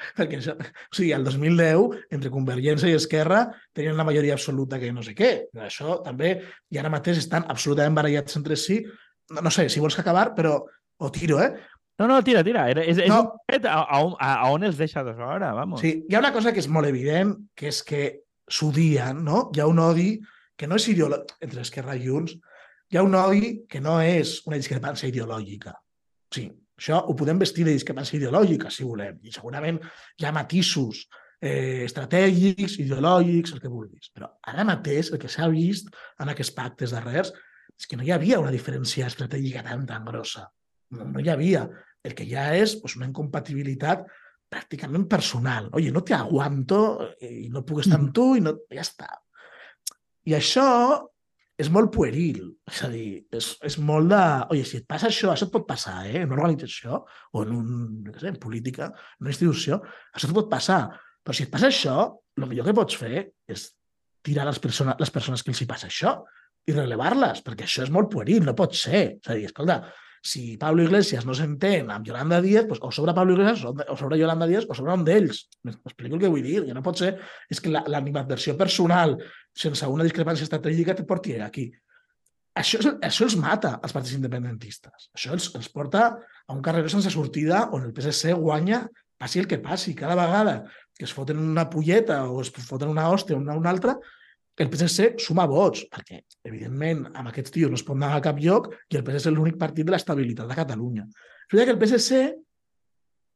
(laughs) perquè això, o sigui, el 2010, entre Convergència i Esquerra, tenien una majoria absoluta que no sé què. Això també, i ara mateix estan absolutament barallats entre si. No, no sé, si vols acabar, però ho tiro, eh? No, no, tira, tira. És, és no. un a, a, a, a on els deixa dos hora, vamos. Sí, hi ha una cosa que és molt evident, que és que s'odien, no? Hi ha un odi que no és ideològic, entre Esquerra i Junts, hi ha un odi que no és una discrepància ideològica. Sí, això ho podem vestir de discrepància ideològica, si volem, i segurament hi ha matisos eh, estratègics, ideològics, el que vulguis. Però ara mateix el que s'ha vist en aquests pactes darrers és que no hi havia una diferència estratègica tan, tan grossa. No, no hi havia. El que hi ha és pues, una incompatibilitat pràcticament personal. Oye, no te aguanto i no puc estar amb mm. tu i no... ja està. I això és molt pueril. És a dir, és, és molt de... Oye, si et passa això, això et pot passar, eh? En una organització o en, un, no sé, en política, en una institució, això et pot passar. Però si et passa això, el millor que pots fer és tirar les, persones, les persones que els hi passa això. i relevar-les, perquè això és molt pueril, no pot ser. És a dir, escolta, si Pablo Iglesias no s'entén amb Yolanda Díaz, doncs o sobre Pablo Iglesias o sobre Yolanda Díaz o sobre un d'ells. M'explico el que vull dir, que no pot ser és que l'animadversió personal sense una discrepància estratègica te porti aquí. Això, això els mata, als partits independentistes. Això els, els porta a un carrer sense sortida on el PSC guanya passi el que passi. Cada vegada que es foten una polleta o es foten una hòstia o una, una altra, el PSC suma vots, perquè, evidentment, amb aquests tios no es pot anar a cap lloc i el PSC és l'únic partit de l'estabilitat de Catalunya. És que el PSC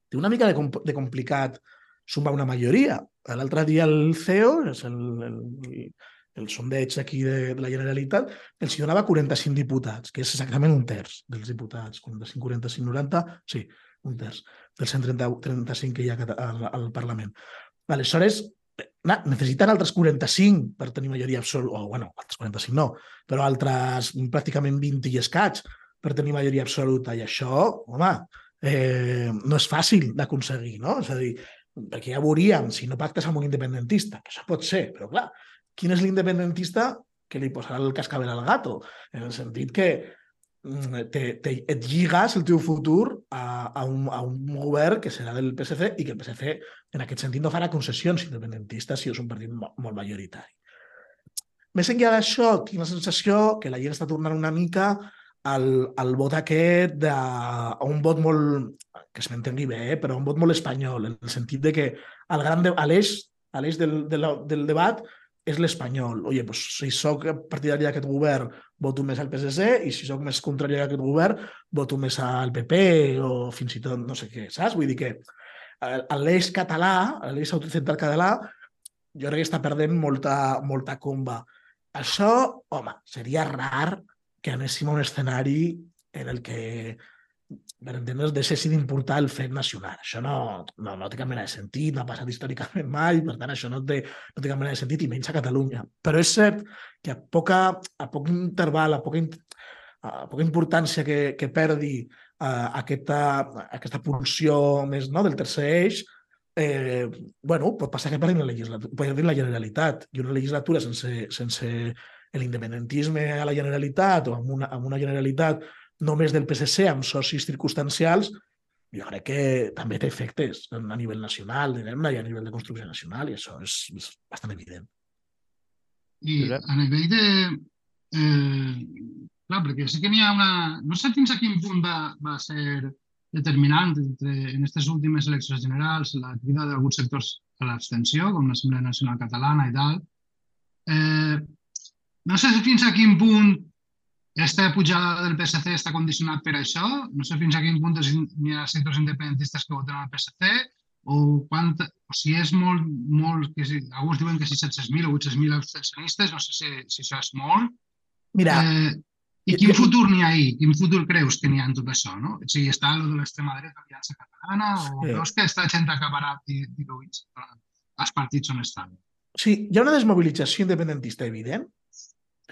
té una mica de, compl de complicat sumar una majoria. L'altre dia el CEO, és el, el, el sondeig aquí de, de la Generalitat, els donava 45 diputats, que és exactament un terç dels diputats. 45, 45, 90, sí, un terç dels 135 que hi ha al, al Parlament. Aleshores, necessiten altres 45 per tenir majoria absoluta, o bueno, altres 45 no, però altres pràcticament 20 i escaig per tenir majoria absoluta. I això, home, eh, no és fàcil d'aconseguir, no? És a dir, perquè ja veuríem si no pactes amb un independentista, que això pot ser, però clar, quin és l'independentista que li posarà el cascabel al gato? En el sentit que te, te, et lligues el teu futur a, a, un, a un govern que serà del PSC i que el PSC en aquest sentit no farà concessions independentistes si és un partit molt, majoritari. Més enllà d'això, tinc la sensació que la gent està tornant una mica al, al vot aquest de, a un vot molt, que es m'entengui bé, eh, però un vot molt espanyol, en el sentit de que el gran de, a l'eix del, del, del debat és l'espanyol. Oye, pues, si sóc partidari d'aquest govern, voto més al PSC, i si sóc més contrari a aquest govern, voto més al PP o fins i tot no sé què, saps? Vull dir que l'eix català, l'eix autocentralt català, jo crec que està perdent molta, molta comba. Això, home, seria rar que anéssim a un escenari en el que per entendre's, deixessin d'importar el fet nacional. Això no, no, no té cap mena de sentit, no ha passat històricament mai, per tant, això no té, no té cap mena de sentit, i menys a Catalunya. Però és cert que a, poca, a poc interval, a poca, a poca importància que, que perdi uh, aquesta, aquesta pulsió més no, del tercer eix, eh, bueno, pot passar que perdin la, legislatura, la Generalitat. I una legislatura sense, sense l'independentisme a la Generalitat o amb una, amb una Generalitat només del PSC amb socis circumstancials, jo crec que també té efectes a nivell nacional, diguem-ne, i a nivell de construcció nacional, i això és, és bastant evident. I a nivell de... Eh, clar, perquè sí que n'hi ha una... No sé fins a quin punt va, va ser determinant entre, en aquestes últimes eleccions generals la crida d'alguns sectors a l'abstenció, com l'Assemblea Nacional Catalana i tal. Eh, no sé fins a quin punt aquesta pujada del PSC està condicionat per això? No sé fins a quin punt hi ha sectors independentistes que voten al PSC o, quant, o si és molt, molt que si, alguns diuen que si 700.000 o 800.000 abstencionistes, no sé si, si això és molt. Mira, eh, i quin futur n'hi ha ahí? Quin futur creus que n'hi ha en tot això? No? O sigui, està el de l'extrema dreta, l'Aliança Catalana, o sí. veus que està gent acabarà diluïts els partits on estan? Sí, hi ha una desmobilització independentista evident,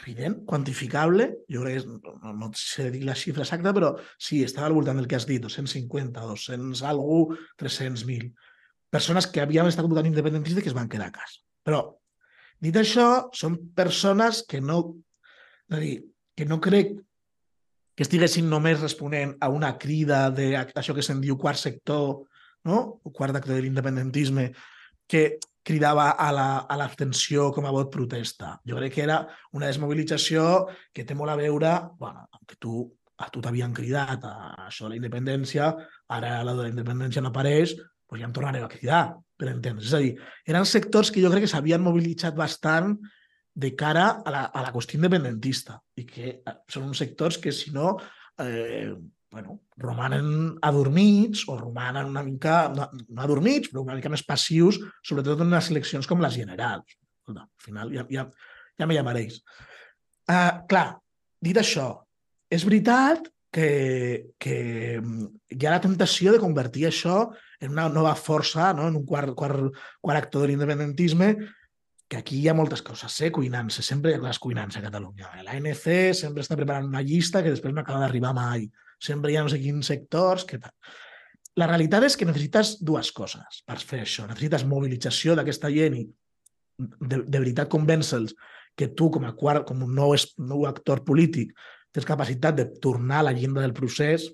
evident, quantificable, jo crec que no, no sé dir la xifra exacta, però sí, estava al voltant del que has dit, 250, 200, algú, 300.000. Persones que havien estat votant independentistes i que es van quedar a casa. Però, dit això, són persones que no, és a dir, que no crec que estiguessin només responent a una crida d'això que se'n diu quart sector, no? o quart acte de l'independentisme, que cridava a l'abstenció la, com a vot protesta. Jo crec que era una desmobilització que té molt a veure, bueno, que tu, a tu t'havien cridat a això de la independència, ara la de la independència no apareix, doncs ja em tornarem a cridar, per entendre. És a dir, eren sectors que jo crec que s'havien mobilitzat bastant de cara a la, a la qüestió independentista i que eh, són uns sectors que, si no, eh, bueno, romanen adormits o romanen una mica, no, no adormits, però una mica més passius, sobretot en unes eleccions com les generals. No, al final ja, ja, ja me llamareis. Uh, clar, dit això, és veritat que, que hi ha la tentació de convertir això en una nova força, no? en un quart, quart, quart actor de l'independentisme, que aquí hi ha moltes coses, eh? cuinant-se, sempre hi ha coses cuinant-se a Catalunya. L'ANC sempre està preparant una llista que després no acaba d'arribar mai sempre hi ha no sé quins sectors, tal. La realitat és que necessites dues coses per fer això. Necessites mobilització d'aquesta gent i de, de veritat convèncer-los que tu, com a, quart, com un nou, nou actor polític, tens capacitat de tornar a l'agenda del procés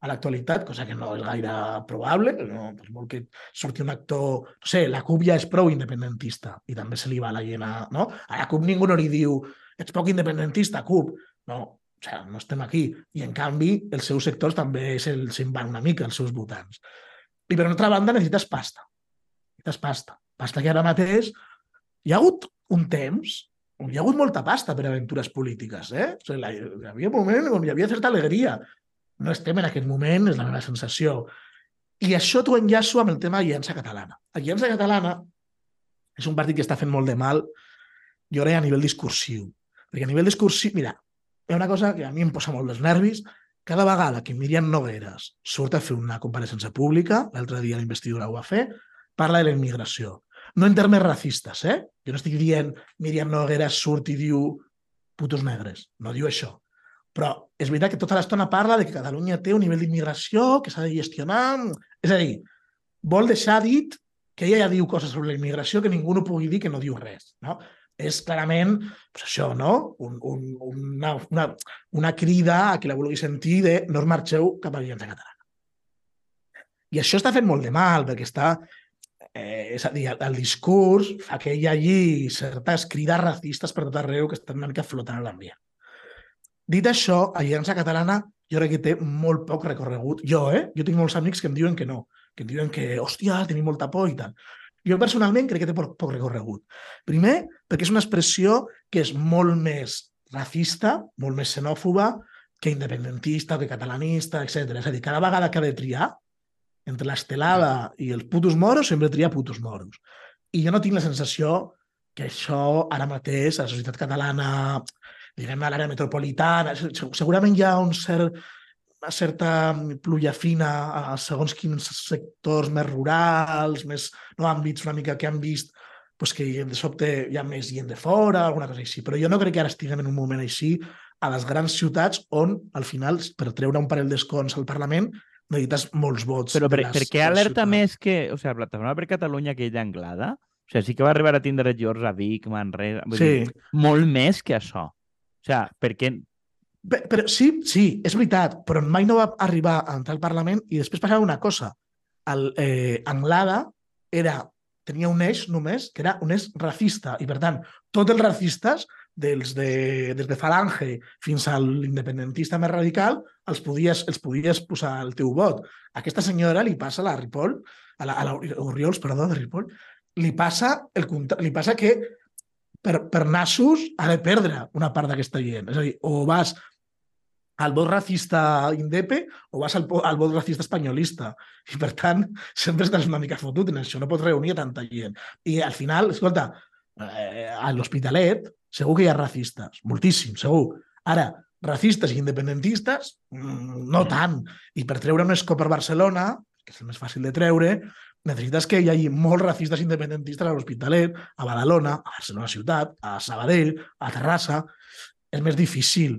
a l'actualitat, cosa que no és gaire probable, no, per molt que surti un actor... No sé, la CUP ja és prou independentista i també se li va la llena, no? A la CUP ningú no li diu ets poc independentista, CUP. No, o sigui, no estem aquí. I, en canvi, els seus sectors també se'n se van una mica, els seus votants. I, per altra banda, necessites pasta. Necessites pasta. Pasta que ara mateix hi ha hagut un temps hi ha hagut molta pasta per aventures polítiques. Eh? O sigui, hi havia un moment on hi havia certa alegria no estem en aquest moment, és la meva sensació. I això t'ho enllaço amb el tema Aliança Catalana. Aliança Catalana és un partit que està fent molt de mal, jo crec, a nivell discursiu. Perquè a nivell discursiu, mira, hi ha una cosa que a mi em posa molt dels nervis, cada vegada que Miriam Nogueres surt a fer una compareixença pública, l'altre dia l'investidura ho va fer, parla de la immigració. No en termes racistes, eh? Jo no estic dient Miriam Nogueres surt i diu putos negres. No diu això. Però és veritat que tota l'estona parla de que Catalunya té un nivell d'immigració que s'ha de gestionar. És a dir, vol deixar dit que ella ja diu coses sobre la immigració que ningú no pugui dir que no diu res. No? És clarament pues això, no? Un, un, una, una, una crida a qui la vulgui sentir de no us marxeu cap a l'Aliança Catalana. I això està fent molt de mal, perquè està eh, és a dir, el, el discurs fa que hi hagi certes crides racistes per tot arreu que estan una mica flotant a l'ambient. Dit això, Aliança Catalana jo crec que té molt poc recorregut. Jo, eh? Jo tinc molts amics que em diuen que no, que em diuen que, hòstia, tenim molta por i tal. Jo personalment crec que té poc, poc recorregut. Primer, perquè és una expressió que és molt més racista, molt més xenòfoba, que independentista, que catalanista, etc. És a dir, cada vegada que ha de triar entre l'estelada i els putos moros, sempre tria putos moros. I jo no tinc la sensació que això ara mateix a la societat catalana diguem a l'àrea metropolitana, segurament hi ha un cert, una certa pluja fina a segons quins sectors més rurals, més no, àmbits una mica que han vist pues, que de sobte hi ha més gent de fora, alguna cosa així. Però jo no crec que ara estiguem en un moment així a les grans ciutats on, al final, per treure un parell d'escons al Parlament, necessites molts vots. Però per, les, per què alerta més que... O sigui, Plataforma per Catalunya aquella anglada, o sigui, sí que va arribar a tindre George a Vic, Manresa... Sí. Dir, molt més que això. O sigui, per què... Però, sí, sí, és veritat, però mai no va arribar a entrar al Parlament i després passava una cosa. El, eh, Anglada era, tenia un eix només, que era un eix racista, i per tant, tots els racistes, dels de, des de Falange fins a l'independentista més radical, els podies, els podies posar al teu vot. Aquesta senyora li passa a la Ripoll, a la, a la Oriols, perdó, de Ripoll, li passa, el, li passa que per, per nassos ha de perdre una part d'aquesta gent. És a dir, o vas al vot racista indepe o vas al, al vot racista espanyolista. I, per tant, (laughs) sempre estàs una mica fotut en això, no pots reunir tanta gent. I al final, escolta, eh, a l'Hospitalet segur que hi ha racistes, moltíssim, segur. Ara, racistes i independentistes, mm, no tant. I per treure un escó per Barcelona, que és el més fàcil de treure, necessites que hi hagi molts racistes independentistes a l'Hospitalet, a Badalona, a Barcelona ciutat, a Sabadell, a Terrassa... És més difícil.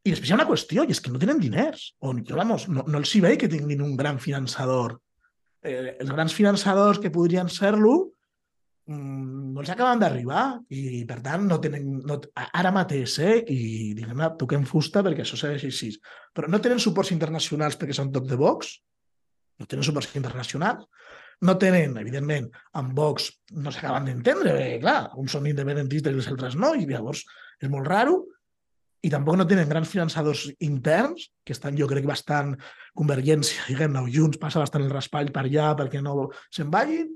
I després hi ha una qüestió, i és que no tenen diners. O, vamos, no, no els hi veig que tinguin un gran finançador. Eh, els grans finançadors que podrien ser-lo mmm, no els acaben d'arribar i, per tant, no tenen... No, ara mateix, eh? I, diguem-ne, toquem fusta perquè això segueix així. Però no tenen suports internacionals perquè són toc de Vox, no tenen suports internacionals, no tenen, evidentment, amb Vox no s'acaben d'entendre, perquè, clar, uns són independentistes i els altres no, i llavors és molt raro, i tampoc no tenen grans finançadors interns, que estan, jo crec, bastant convergència, diguem-ne, Junts passa bastant el raspall per allà perquè no se'n vagin,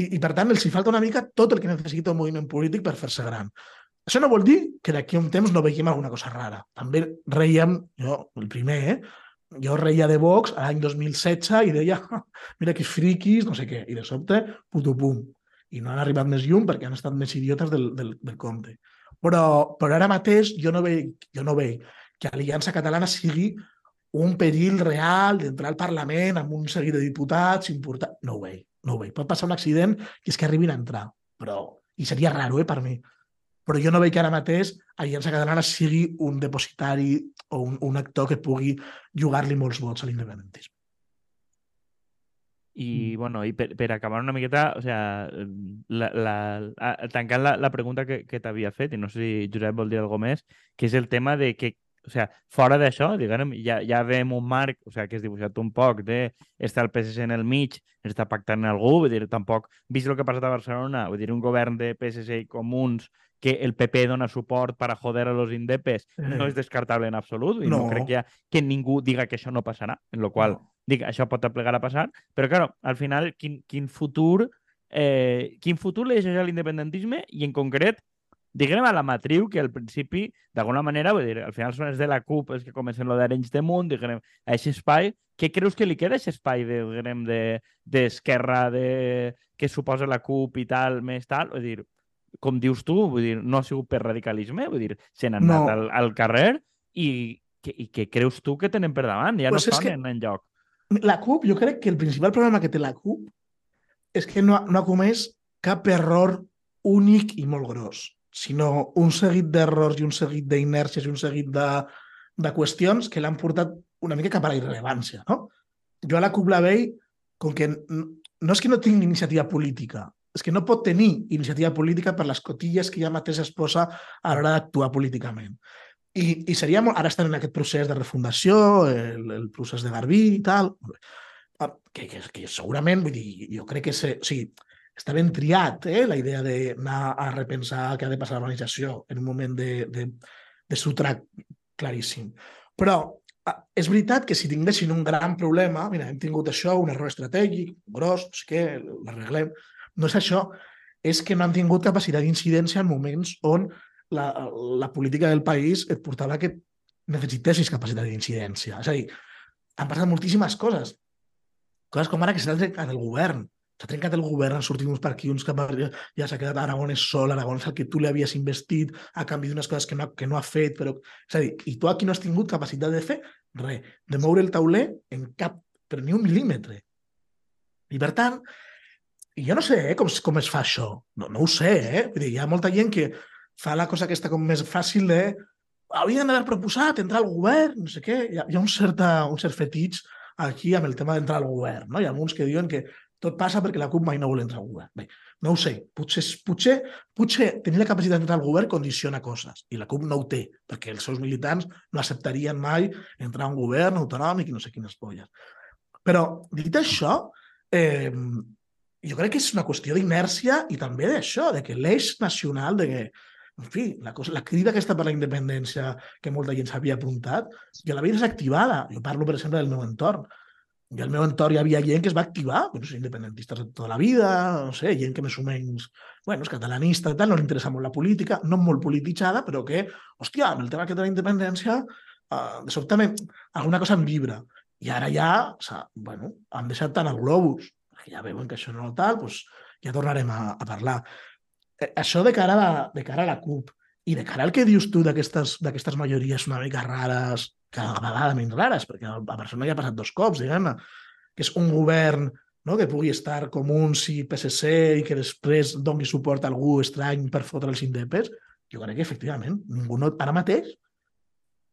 i, i per tant els hi falta una mica tot el que necessita un moviment polític per fer-se gran. Això no vol dir que d'aquí a un temps no veiem alguna cosa rara. També reiem, jo, el primer, eh, jo reia de Vox l'any 2016 i deia, mira que friquis, no sé què, i de sobte, puto pum. I no han arribat més llum perquè han estat més idiotes del, del, del compte. Però, però ara mateix jo no veig, jo no veig que Aliança Catalana sigui un perill real d'entrar al Parlament amb un seguit de diputats important. No ho veig, no ho veig. Pot passar un accident i és que arribin a entrar, però... I seria raro, eh, per mi però jo no veig que ara mateix Aliança Catalana sigui un depositari o un, un actor que pugui jugar-li molts vots a l'independentisme. I, bueno, i per, per acabar una miqueta, o sea, la, la, a, tancant la, la pregunta que, que t'havia fet, i no sé si Josep vol dir alguna més, que és el tema de que o sea, fora d'això, diguem, ja, ja veiem un marc o sea, que és dibuixat un poc de estar el PSC en el mig, està pactant algú, vull dir, tampoc, vist el que ha passat a Barcelona, vull dir, un govern de PSC i comuns que el PP dona suport per a joder a los indepes eh. no és descartable en absolut, i no, no crec que, ha, que ningú diga que això no passarà, en lo qual, no. dic, això pot plegar a passar, però, claro, al final, quin, quin futur eh, quin futur li deixa l'independentisme i, en concret, diguem a la matriu que al principi, d'alguna manera, vull dir, al final són els de la CUP els que comencen lo d'Arenys de Munt, diguem, a aquest espai, què creus que li queda a aquest espai de, diguem, d'esquerra de, de, que suposa la CUP i tal, més tal? Vull dir, com dius tu, vull dir, no ha sigut per radicalisme, vull dir, se n'han no. anat al, al carrer i, que, i què creus tu que tenen per davant? Ja pues no estan que... en lloc. La CUP, jo crec que el principal problema que té la CUP és que no, no ha comès cap error únic i molt gros sinó un seguit d'errors i un seguit d'inèrcies i un seguit de, de qüestions que l'han portat una mica cap a la irrelevància. No? Jo a la CUP la veig com que no és que no tingui iniciativa política, és que no pot tenir iniciativa política per les cotilles que ja mateix es posa a l'hora d'actuar políticament. I, I seria molt... Ara estan en aquest procés de refundació, el, el procés de Garbí i tal, ah, que, que, que segurament, vull dir, jo crec que se, o sigui, està ben triat, eh? la idea d'anar a repensar què ha de passar l'organització en un moment de, de, de sotrac claríssim. Però ah, és veritat que si tinguessin un gran problema, mira, hem tingut això, un error estratègic, gros, no sé què, l'arreglem, no és això, és que no han tingut capacitat d'incidència en moments on la, la política del país et portava que necessitessis capacitat d'incidència. És a dir, han passat moltíssimes coses. Coses com ara que s'ha trencat el govern, s'ha trencat el govern, han sortit uns per aquí, uns cap ja s'ha quedat Aragones sol, Aragones el que tu li havies investit a canvi d'unes coses que no, que no ha fet, però... És a dir, i tu aquí no has tingut capacitat de fer res, de moure el tauler en cap, però ni un mil·límetre. I per tant, i jo no sé eh, com, com es fa això, no, no ho sé, eh? Vull dir, hi ha molta gent que fa la cosa aquesta com més fàcil de haurien d'haver proposat entrar al govern, no sé què. Hi ha, hi ha un, certa, un cert fetig aquí amb el tema d'entrar al govern. No? Hi ha alguns que diuen que tot passa perquè la CUP mai no vol entrar al govern. Bé, no ho sé. Potser, potser, potser tenir la capacitat d'entrar al govern condiciona coses i la CUP no ho té, perquè els seus militants no acceptarien mai entrar a un govern autonòmic i no sé quines polles. Però, dit això, eh, jo crec que és una qüestió d'inèrcia i també d'això, de que l'eix nacional, de que, en fi, la, cosa, la crida aquesta per la independència que molta gent s'havia apuntat, jo la veia desactivada. Jo parlo, per exemple, del meu entorn i al meu entorn hi havia gent que es va activar, bueno, independentistes de tota la vida, no sé, gent que més o menys, bueno, és catalanista i tal, no li interessa molt la política, no molt polititzada, però que, hòstia, amb el tema que de la independència, uh, de sobte alguna cosa em vibra. I ara ja, o sea, bueno, han deixat tant el globus, perquè ja veuen que això no tal, doncs ja tornarem a, a parlar. Eh, això de cara, a, de cara a la CUP i de cara al que dius tu d'aquestes majories una mica rares, cada vegada menys rares, perquè a Barcelona ja ha passat dos cops, diguem-ne, que és un govern no? que pugui estar com un sí PSC i que després doni suport a algú estrany per fotre els indepes, jo crec que efectivament ningú no, ara mateix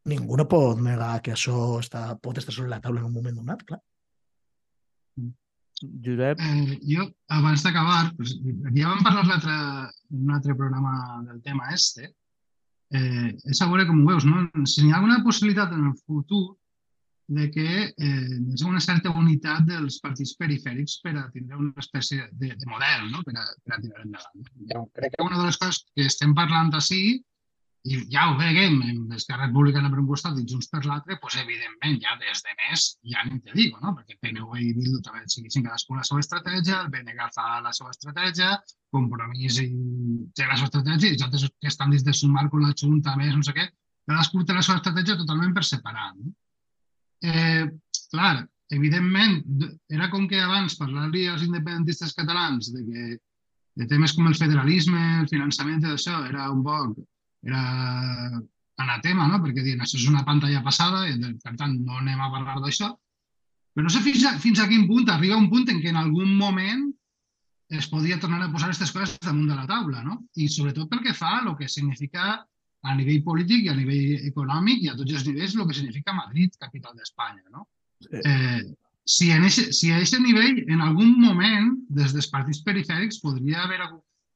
ningú no pot negar que això està, pot estar sobre la taula en un moment donat, clar. Josep? Eh, jo, abans d'acabar, pues, ja vam parlar en un altre programa del tema este, eh, és a veure com ho veus, no? Si hi ha alguna possibilitat en el futur de que eh, hi hagi una certa unitat dels partits perifèrics per a tindre una espècie de, de model no? per, a, per a tirar endavant. Jo crec que una de les coses que estem parlant així i ja ho veiem en Esquerra Republicana per un costat i Junts per l'altre, doncs evidentment ja des de més ja ni te digo, no? perquè PNV i Bildu també segueixen cadascú la seva estratègia, el BNG fa la seva estratègia, Compromís i té la seva estratègia i els altres que estan dins de sumar amb la Junta més, no sé què, cadascú té la seva estratègia totalment per separat. No? Eh, clar, evidentment, era com que abans parlar-li als independentistes catalans de que de temes com el federalisme, el finançament i això era un poc era anatema, no? perquè diuen això és una pantalla passada i per tant no anem a parlar d'això. Però no sé fins a, fins a quin punt arriba un punt en què en algun moment es podia tornar a posar aquestes coses damunt de la taula, no? I sobretot pel que fa el que significa a nivell polític i a nivell econòmic i a tots els nivells el que significa Madrid, capital d'Espanya, no? Sí. Eh, si, en ese, si a ese nivell, en algun moment, des dels partits perifèrics, podria haver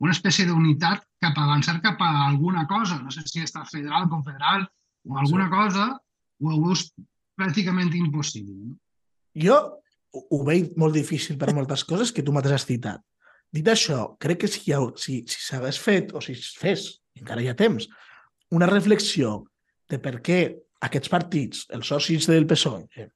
una espècie d'unitat cap a avançar cap a alguna cosa. No sé si està federal, confederal o alguna sí. cosa, o ho veus pràcticament impossible. No? Jo ho veig molt difícil per moltes coses que tu mateix has citat. Dit això, crec que si si, si s'hagués fet, o si es fes, encara hi ha temps, una reflexió de per què aquests partits, els socis del PSOE, eh,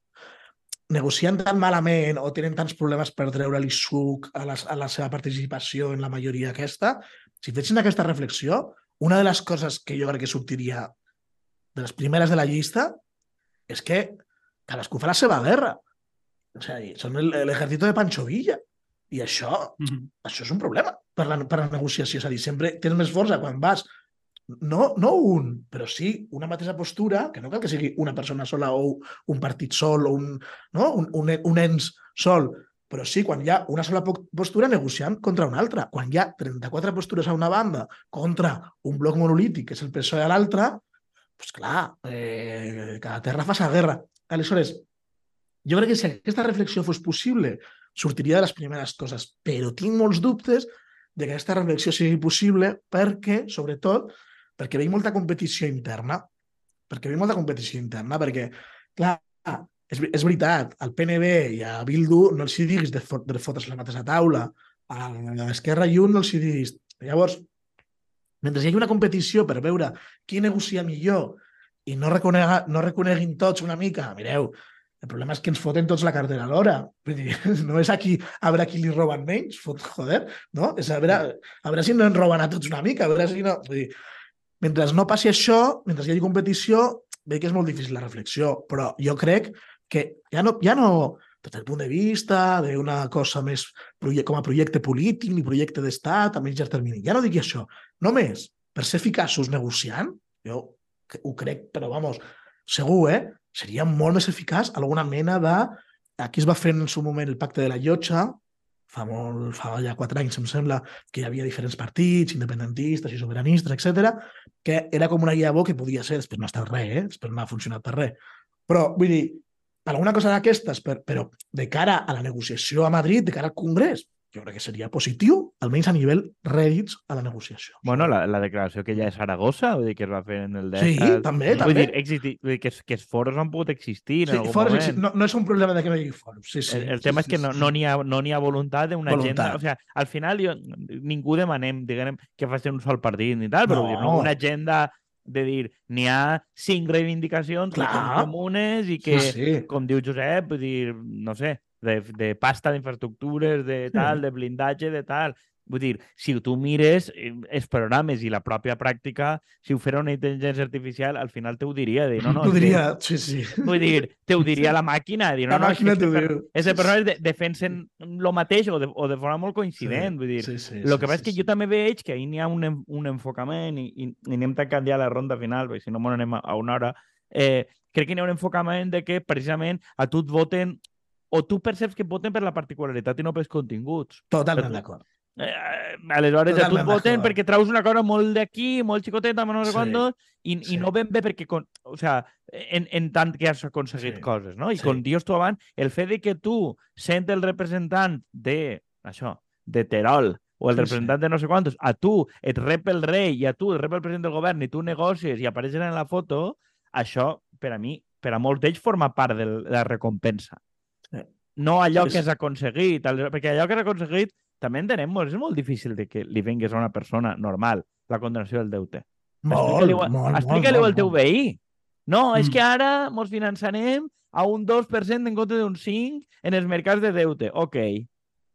negocien tan malament o tenen tants problemes per treure-li suc a, les, a la seva participació en la majoria aquesta, si fessin aquesta reflexió, una de les coses que jo crec que sortiria de les primeres de la llista és que cadascú fa la seva guerra. O sigui, són l'exèrcit de Pancho Villa. I això, mm -hmm. això és un problema per la, per la negociació. És a dir, sempre tens més força quan vas no, no un, però sí una mateixa postura, que no cal que sigui una persona sola o un partit sol o un, no? un, un, un ens sol, però sí quan hi ha una sola postura negociant contra una altra. Quan hi ha 34 postures a una banda contra un bloc monolític, que és el PSOE a l'altra, doncs clar, eh, cada terra fa sa guerra. Aleshores, jo crec que si aquesta reflexió fos possible, sortiria de les primeres coses, però tinc molts dubtes de que aquesta reflexió sigui possible perquè, sobretot, perquè veig molta competició interna. Perquè veig molta competició interna, perquè, clar, és, és veritat, al PNB i a Bildu no els hi diguis de, fot, de fotre's la mateixa taula, a l'Esquerra i un no els hi diguis. Llavors, mentre hi hagi una competició per veure qui negocia millor i no, reconega, no reconeguin tots una mica, mireu, el problema és que ens foten tots la cartera alhora. Vull dir, (laughs) no és aquí a veure qui li roben menys, fot, joder, no? És a veure, a veure si no ens roben a tots una mica, a veure si no... Vull dir, mentre no passi això, mentre hi hagi competició, veig que és molt difícil la reflexió, però jo crec que ja no, ja no des del punt de vista d'una cosa més com a projecte polític ni projecte d'estat a llarg termini. Ja no dic això. Només per ser eficaços negociant, jo ho crec, però vamos, segur, eh? seria molt més eficaç alguna mena de... Aquí es va fer en su moment el pacte de la llotja, fa, molt, fa ja quatre anys, em sembla, que hi havia diferents partits, independentistes i soberanistes, etc, que era com una llavor que podia ser, després no ha estat res, eh? després no ha funcionat per res. Però, vull dir, alguna cosa d'aquestes, però de cara a la negociació a Madrid, de cara al Congrés, jo crec que seria positiu, almenys a nivell rèdits a la negociació. Bueno, la, la declaració que ja és Saragossa, vull dir, que es va fer en el DESA. Sí, també, vull també. Dir, existi, vull dir, que, que els foros han pogut existir en sí, algun foros, moment. No, no és un problema de que no hi hagi foros. Sí, sí, el, el sí, tema sí, és que no, sí. no n'hi ha, no ha voluntat d'una agenda. O sigui, al final jo, ningú demanem, diguem, que facin un sol partit ni tal, però No. dir, no, una agenda de dir, n'hi ha cinc reivindicacions que Clar. són comunes i que, Sí, sí. com diu Josep, vull dir, no sé, de, de pasta d'infraestructures, de tal, de blindatge, de tal. Vull dir, si tu mires eh, els programes i la pròpia pràctica, si ho fera una intel·ligència artificial, al final te ho diria. De, no, no, T'ho és que- diria, sí, sí. Vull dir, te ho diria la màquina. Dir, no, La no, és que màquina t'ho diu. Sí, persones de, defensen el mateix o de, o de forma molt coincident. Vull dir, sí, sí, el sí, que passa sí, és que sí. jo també veig que ahir n'hi ha un, un enfocament i, i, i anem tancant ja la ronda final, perquè si no, m'on anem a, a una hora. Eh, crec que n'hi ha un enfocament de que precisament a tu et voten o tu perceps que voten per la particularitat i no pels continguts. Totalment d'acord. Eh, aleshores, a tu et Totalment voten perquè traus una cosa molt d'aquí, molt xicoteta, no sé Sí, quantos, i, sí. i no ben bé perquè, con, o sea, en, en tant que has aconseguit Sí, coses, no? I sí. com dius tu abans, el fet de que tu sent el representant de, això, de Terol, o el Sí, sí. representant de no sé quantos, a tu et rep el rei i a tu et rep el president del govern i tu negocies i apareixes en la foto, això, per a mi, per a molts d'ells, forma part de la recompensa. Sí. No allò Sí, que has aconseguit, al- perquè allò que has aconseguit també entenem, és molt difícil de que li vengués a una persona normal la condenació del deute. Molt, Explica-li-ho molt, molt, explica-li molt, al teu molt. veí. No, és Mm. que ara mos finançarem a un 2% en compte d'un 5% en els mercats de deute. Ok.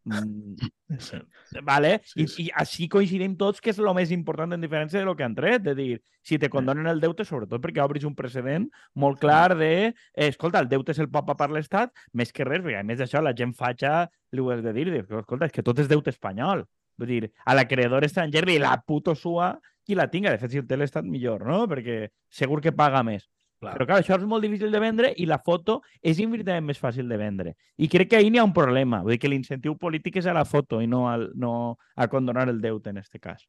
Mm, Sí. vale? Sí, I, sí. I així coincidim tots que és el més important en diferència de lo que han tret, de dir, si te condonen el deute, sobretot perquè obris un precedent molt clar de, eh, escolta, el deute és el papa per l'Estat, més que res, perquè a més d'això la gent fatxa li ho has de dir, dir, escolta, és que tot és deute espanyol. Vull dir, a l'acreedor estranger li la puto sua qui la tinga. De fet, si el té l'Estat, millor, no? Perquè segur que paga més. Clar. Però, clar, això és molt difícil de vendre i la foto és infinitament més fàcil de vendre. I crec que ahir n'hi ha un problema. Vull dir que l'incentiu polític és a la foto i no, al, no a condonar el deute, en aquest cas.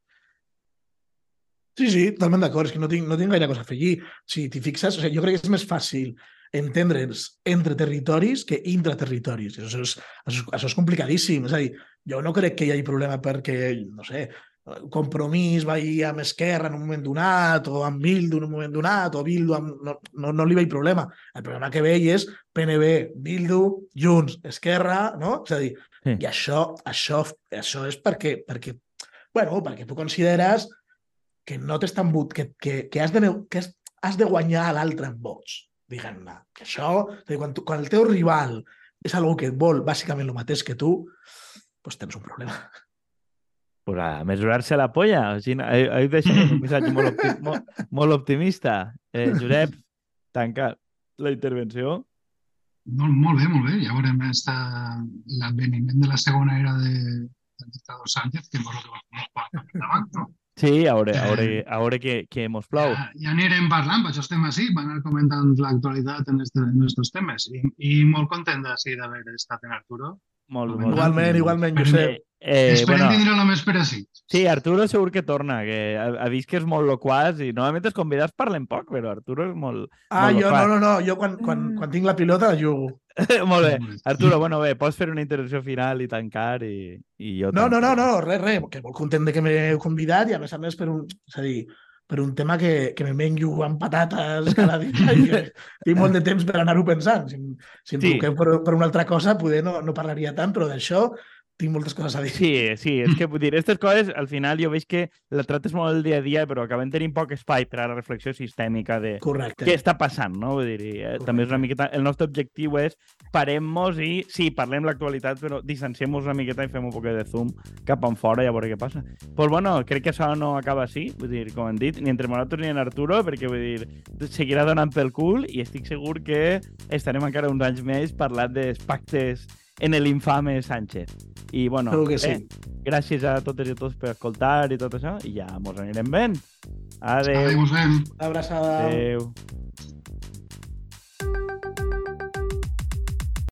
Sí, sí, totalment d'acord. És que no tinc, no tinc gaire cosa a afegir. Si t'hi fixes, o sigui, jo crec que és més fàcil entendre'ns entre territoris que intraterritoris. Això és, això, és, això és complicadíssim. És a dir, jo no crec que hi hagi problema perquè, no sé, Compromís va ir amb Esquerra en un moment donat, o amb Bildu en un moment donat, o Bildu amb... No, no, no li veig problema. El problema que veig és PNB, Bildu, Junts, Esquerra, no? És a dir, sí. i això, això, això és perquè, perquè, bueno, perquè tu consideres que no t'és tan but, que, que, que, has de, que has, has de guanyar a l'altre en vots, diguem-ne. Que això, dir, quan, tu, quan el teu rival és algú que vol bàsicament el mateix que tu, doncs tens un problema pues a mesurar-se la polla. Així, he, he deixat un (laughs) missatge molt, opti molt, molt optimista. Eh, Josep, tanca la intervenció. Molt, molt bé, molt bé. Ja veurem esta, l'adveniment de la segona era de, del dictador Sánchez, que és el que va fer davant, no? Sí, a veure, a veure, eh, a veure què, què mos plau. Ja, ja anirem parlant, per això estem així, van anar comentant l'actualitat en, este, en estos temes. I, i molt content d'ací d'haver estat en Arturo. Molt, molt igualment, igualment, Josep. Eh, Esperem bueno, tindre-lo més per així. Sí, Arturo segur que torna, que ha, ha vist que és molt loquàs i normalment els convidats parlen poc, però Arturo és molt, ah, molt jo loquàs. no, no, no, jo quan, quan, mm. quan tinc la pilota la jugo. (laughs) molt bé. Arturo, bueno, bé, pots fer una intervenció final i tancar i, i jo... No, no, no, no, res, res, que molt content de que m'heu convidat i a més a més per un... És a dir, per un tema que, que me menjo amb patates cada (laughs) dia i que tinc molt de temps per anar-ho pensant. Si, si em sí. per, per una altra cosa, poder no, no parlaria tant, però d'això tinc moltes coses a dir. Sí, sí, és que vull dir, aquestes coses al final jo veig que la trates molt el dia a dia, però acabem tenint poc espai per a la reflexió sistèmica de Correcte. què està passant, no? Vull dir, eh, també és una miqueta... El nostre objectiu és parem-nos i, sí, parlem l'actualitat, però distanciem-nos una miqueta i fem un poc de zoom cap en fora i a veure què passa. Pues bueno, crec que això no acaba així, vull dir, com hem dit, ni entre nosaltres ni en Arturo, perquè vull dir, seguirà donant pel cul i estic segur que estarem encara uns anys més parlant dels pactes en l'infame Sánchez. I, bueno, que sí. eh, gràcies a totes i a tots per escoltar i tot això, i ja mos anirem ben. Adéu. Adéu, Abraçada. Adéu.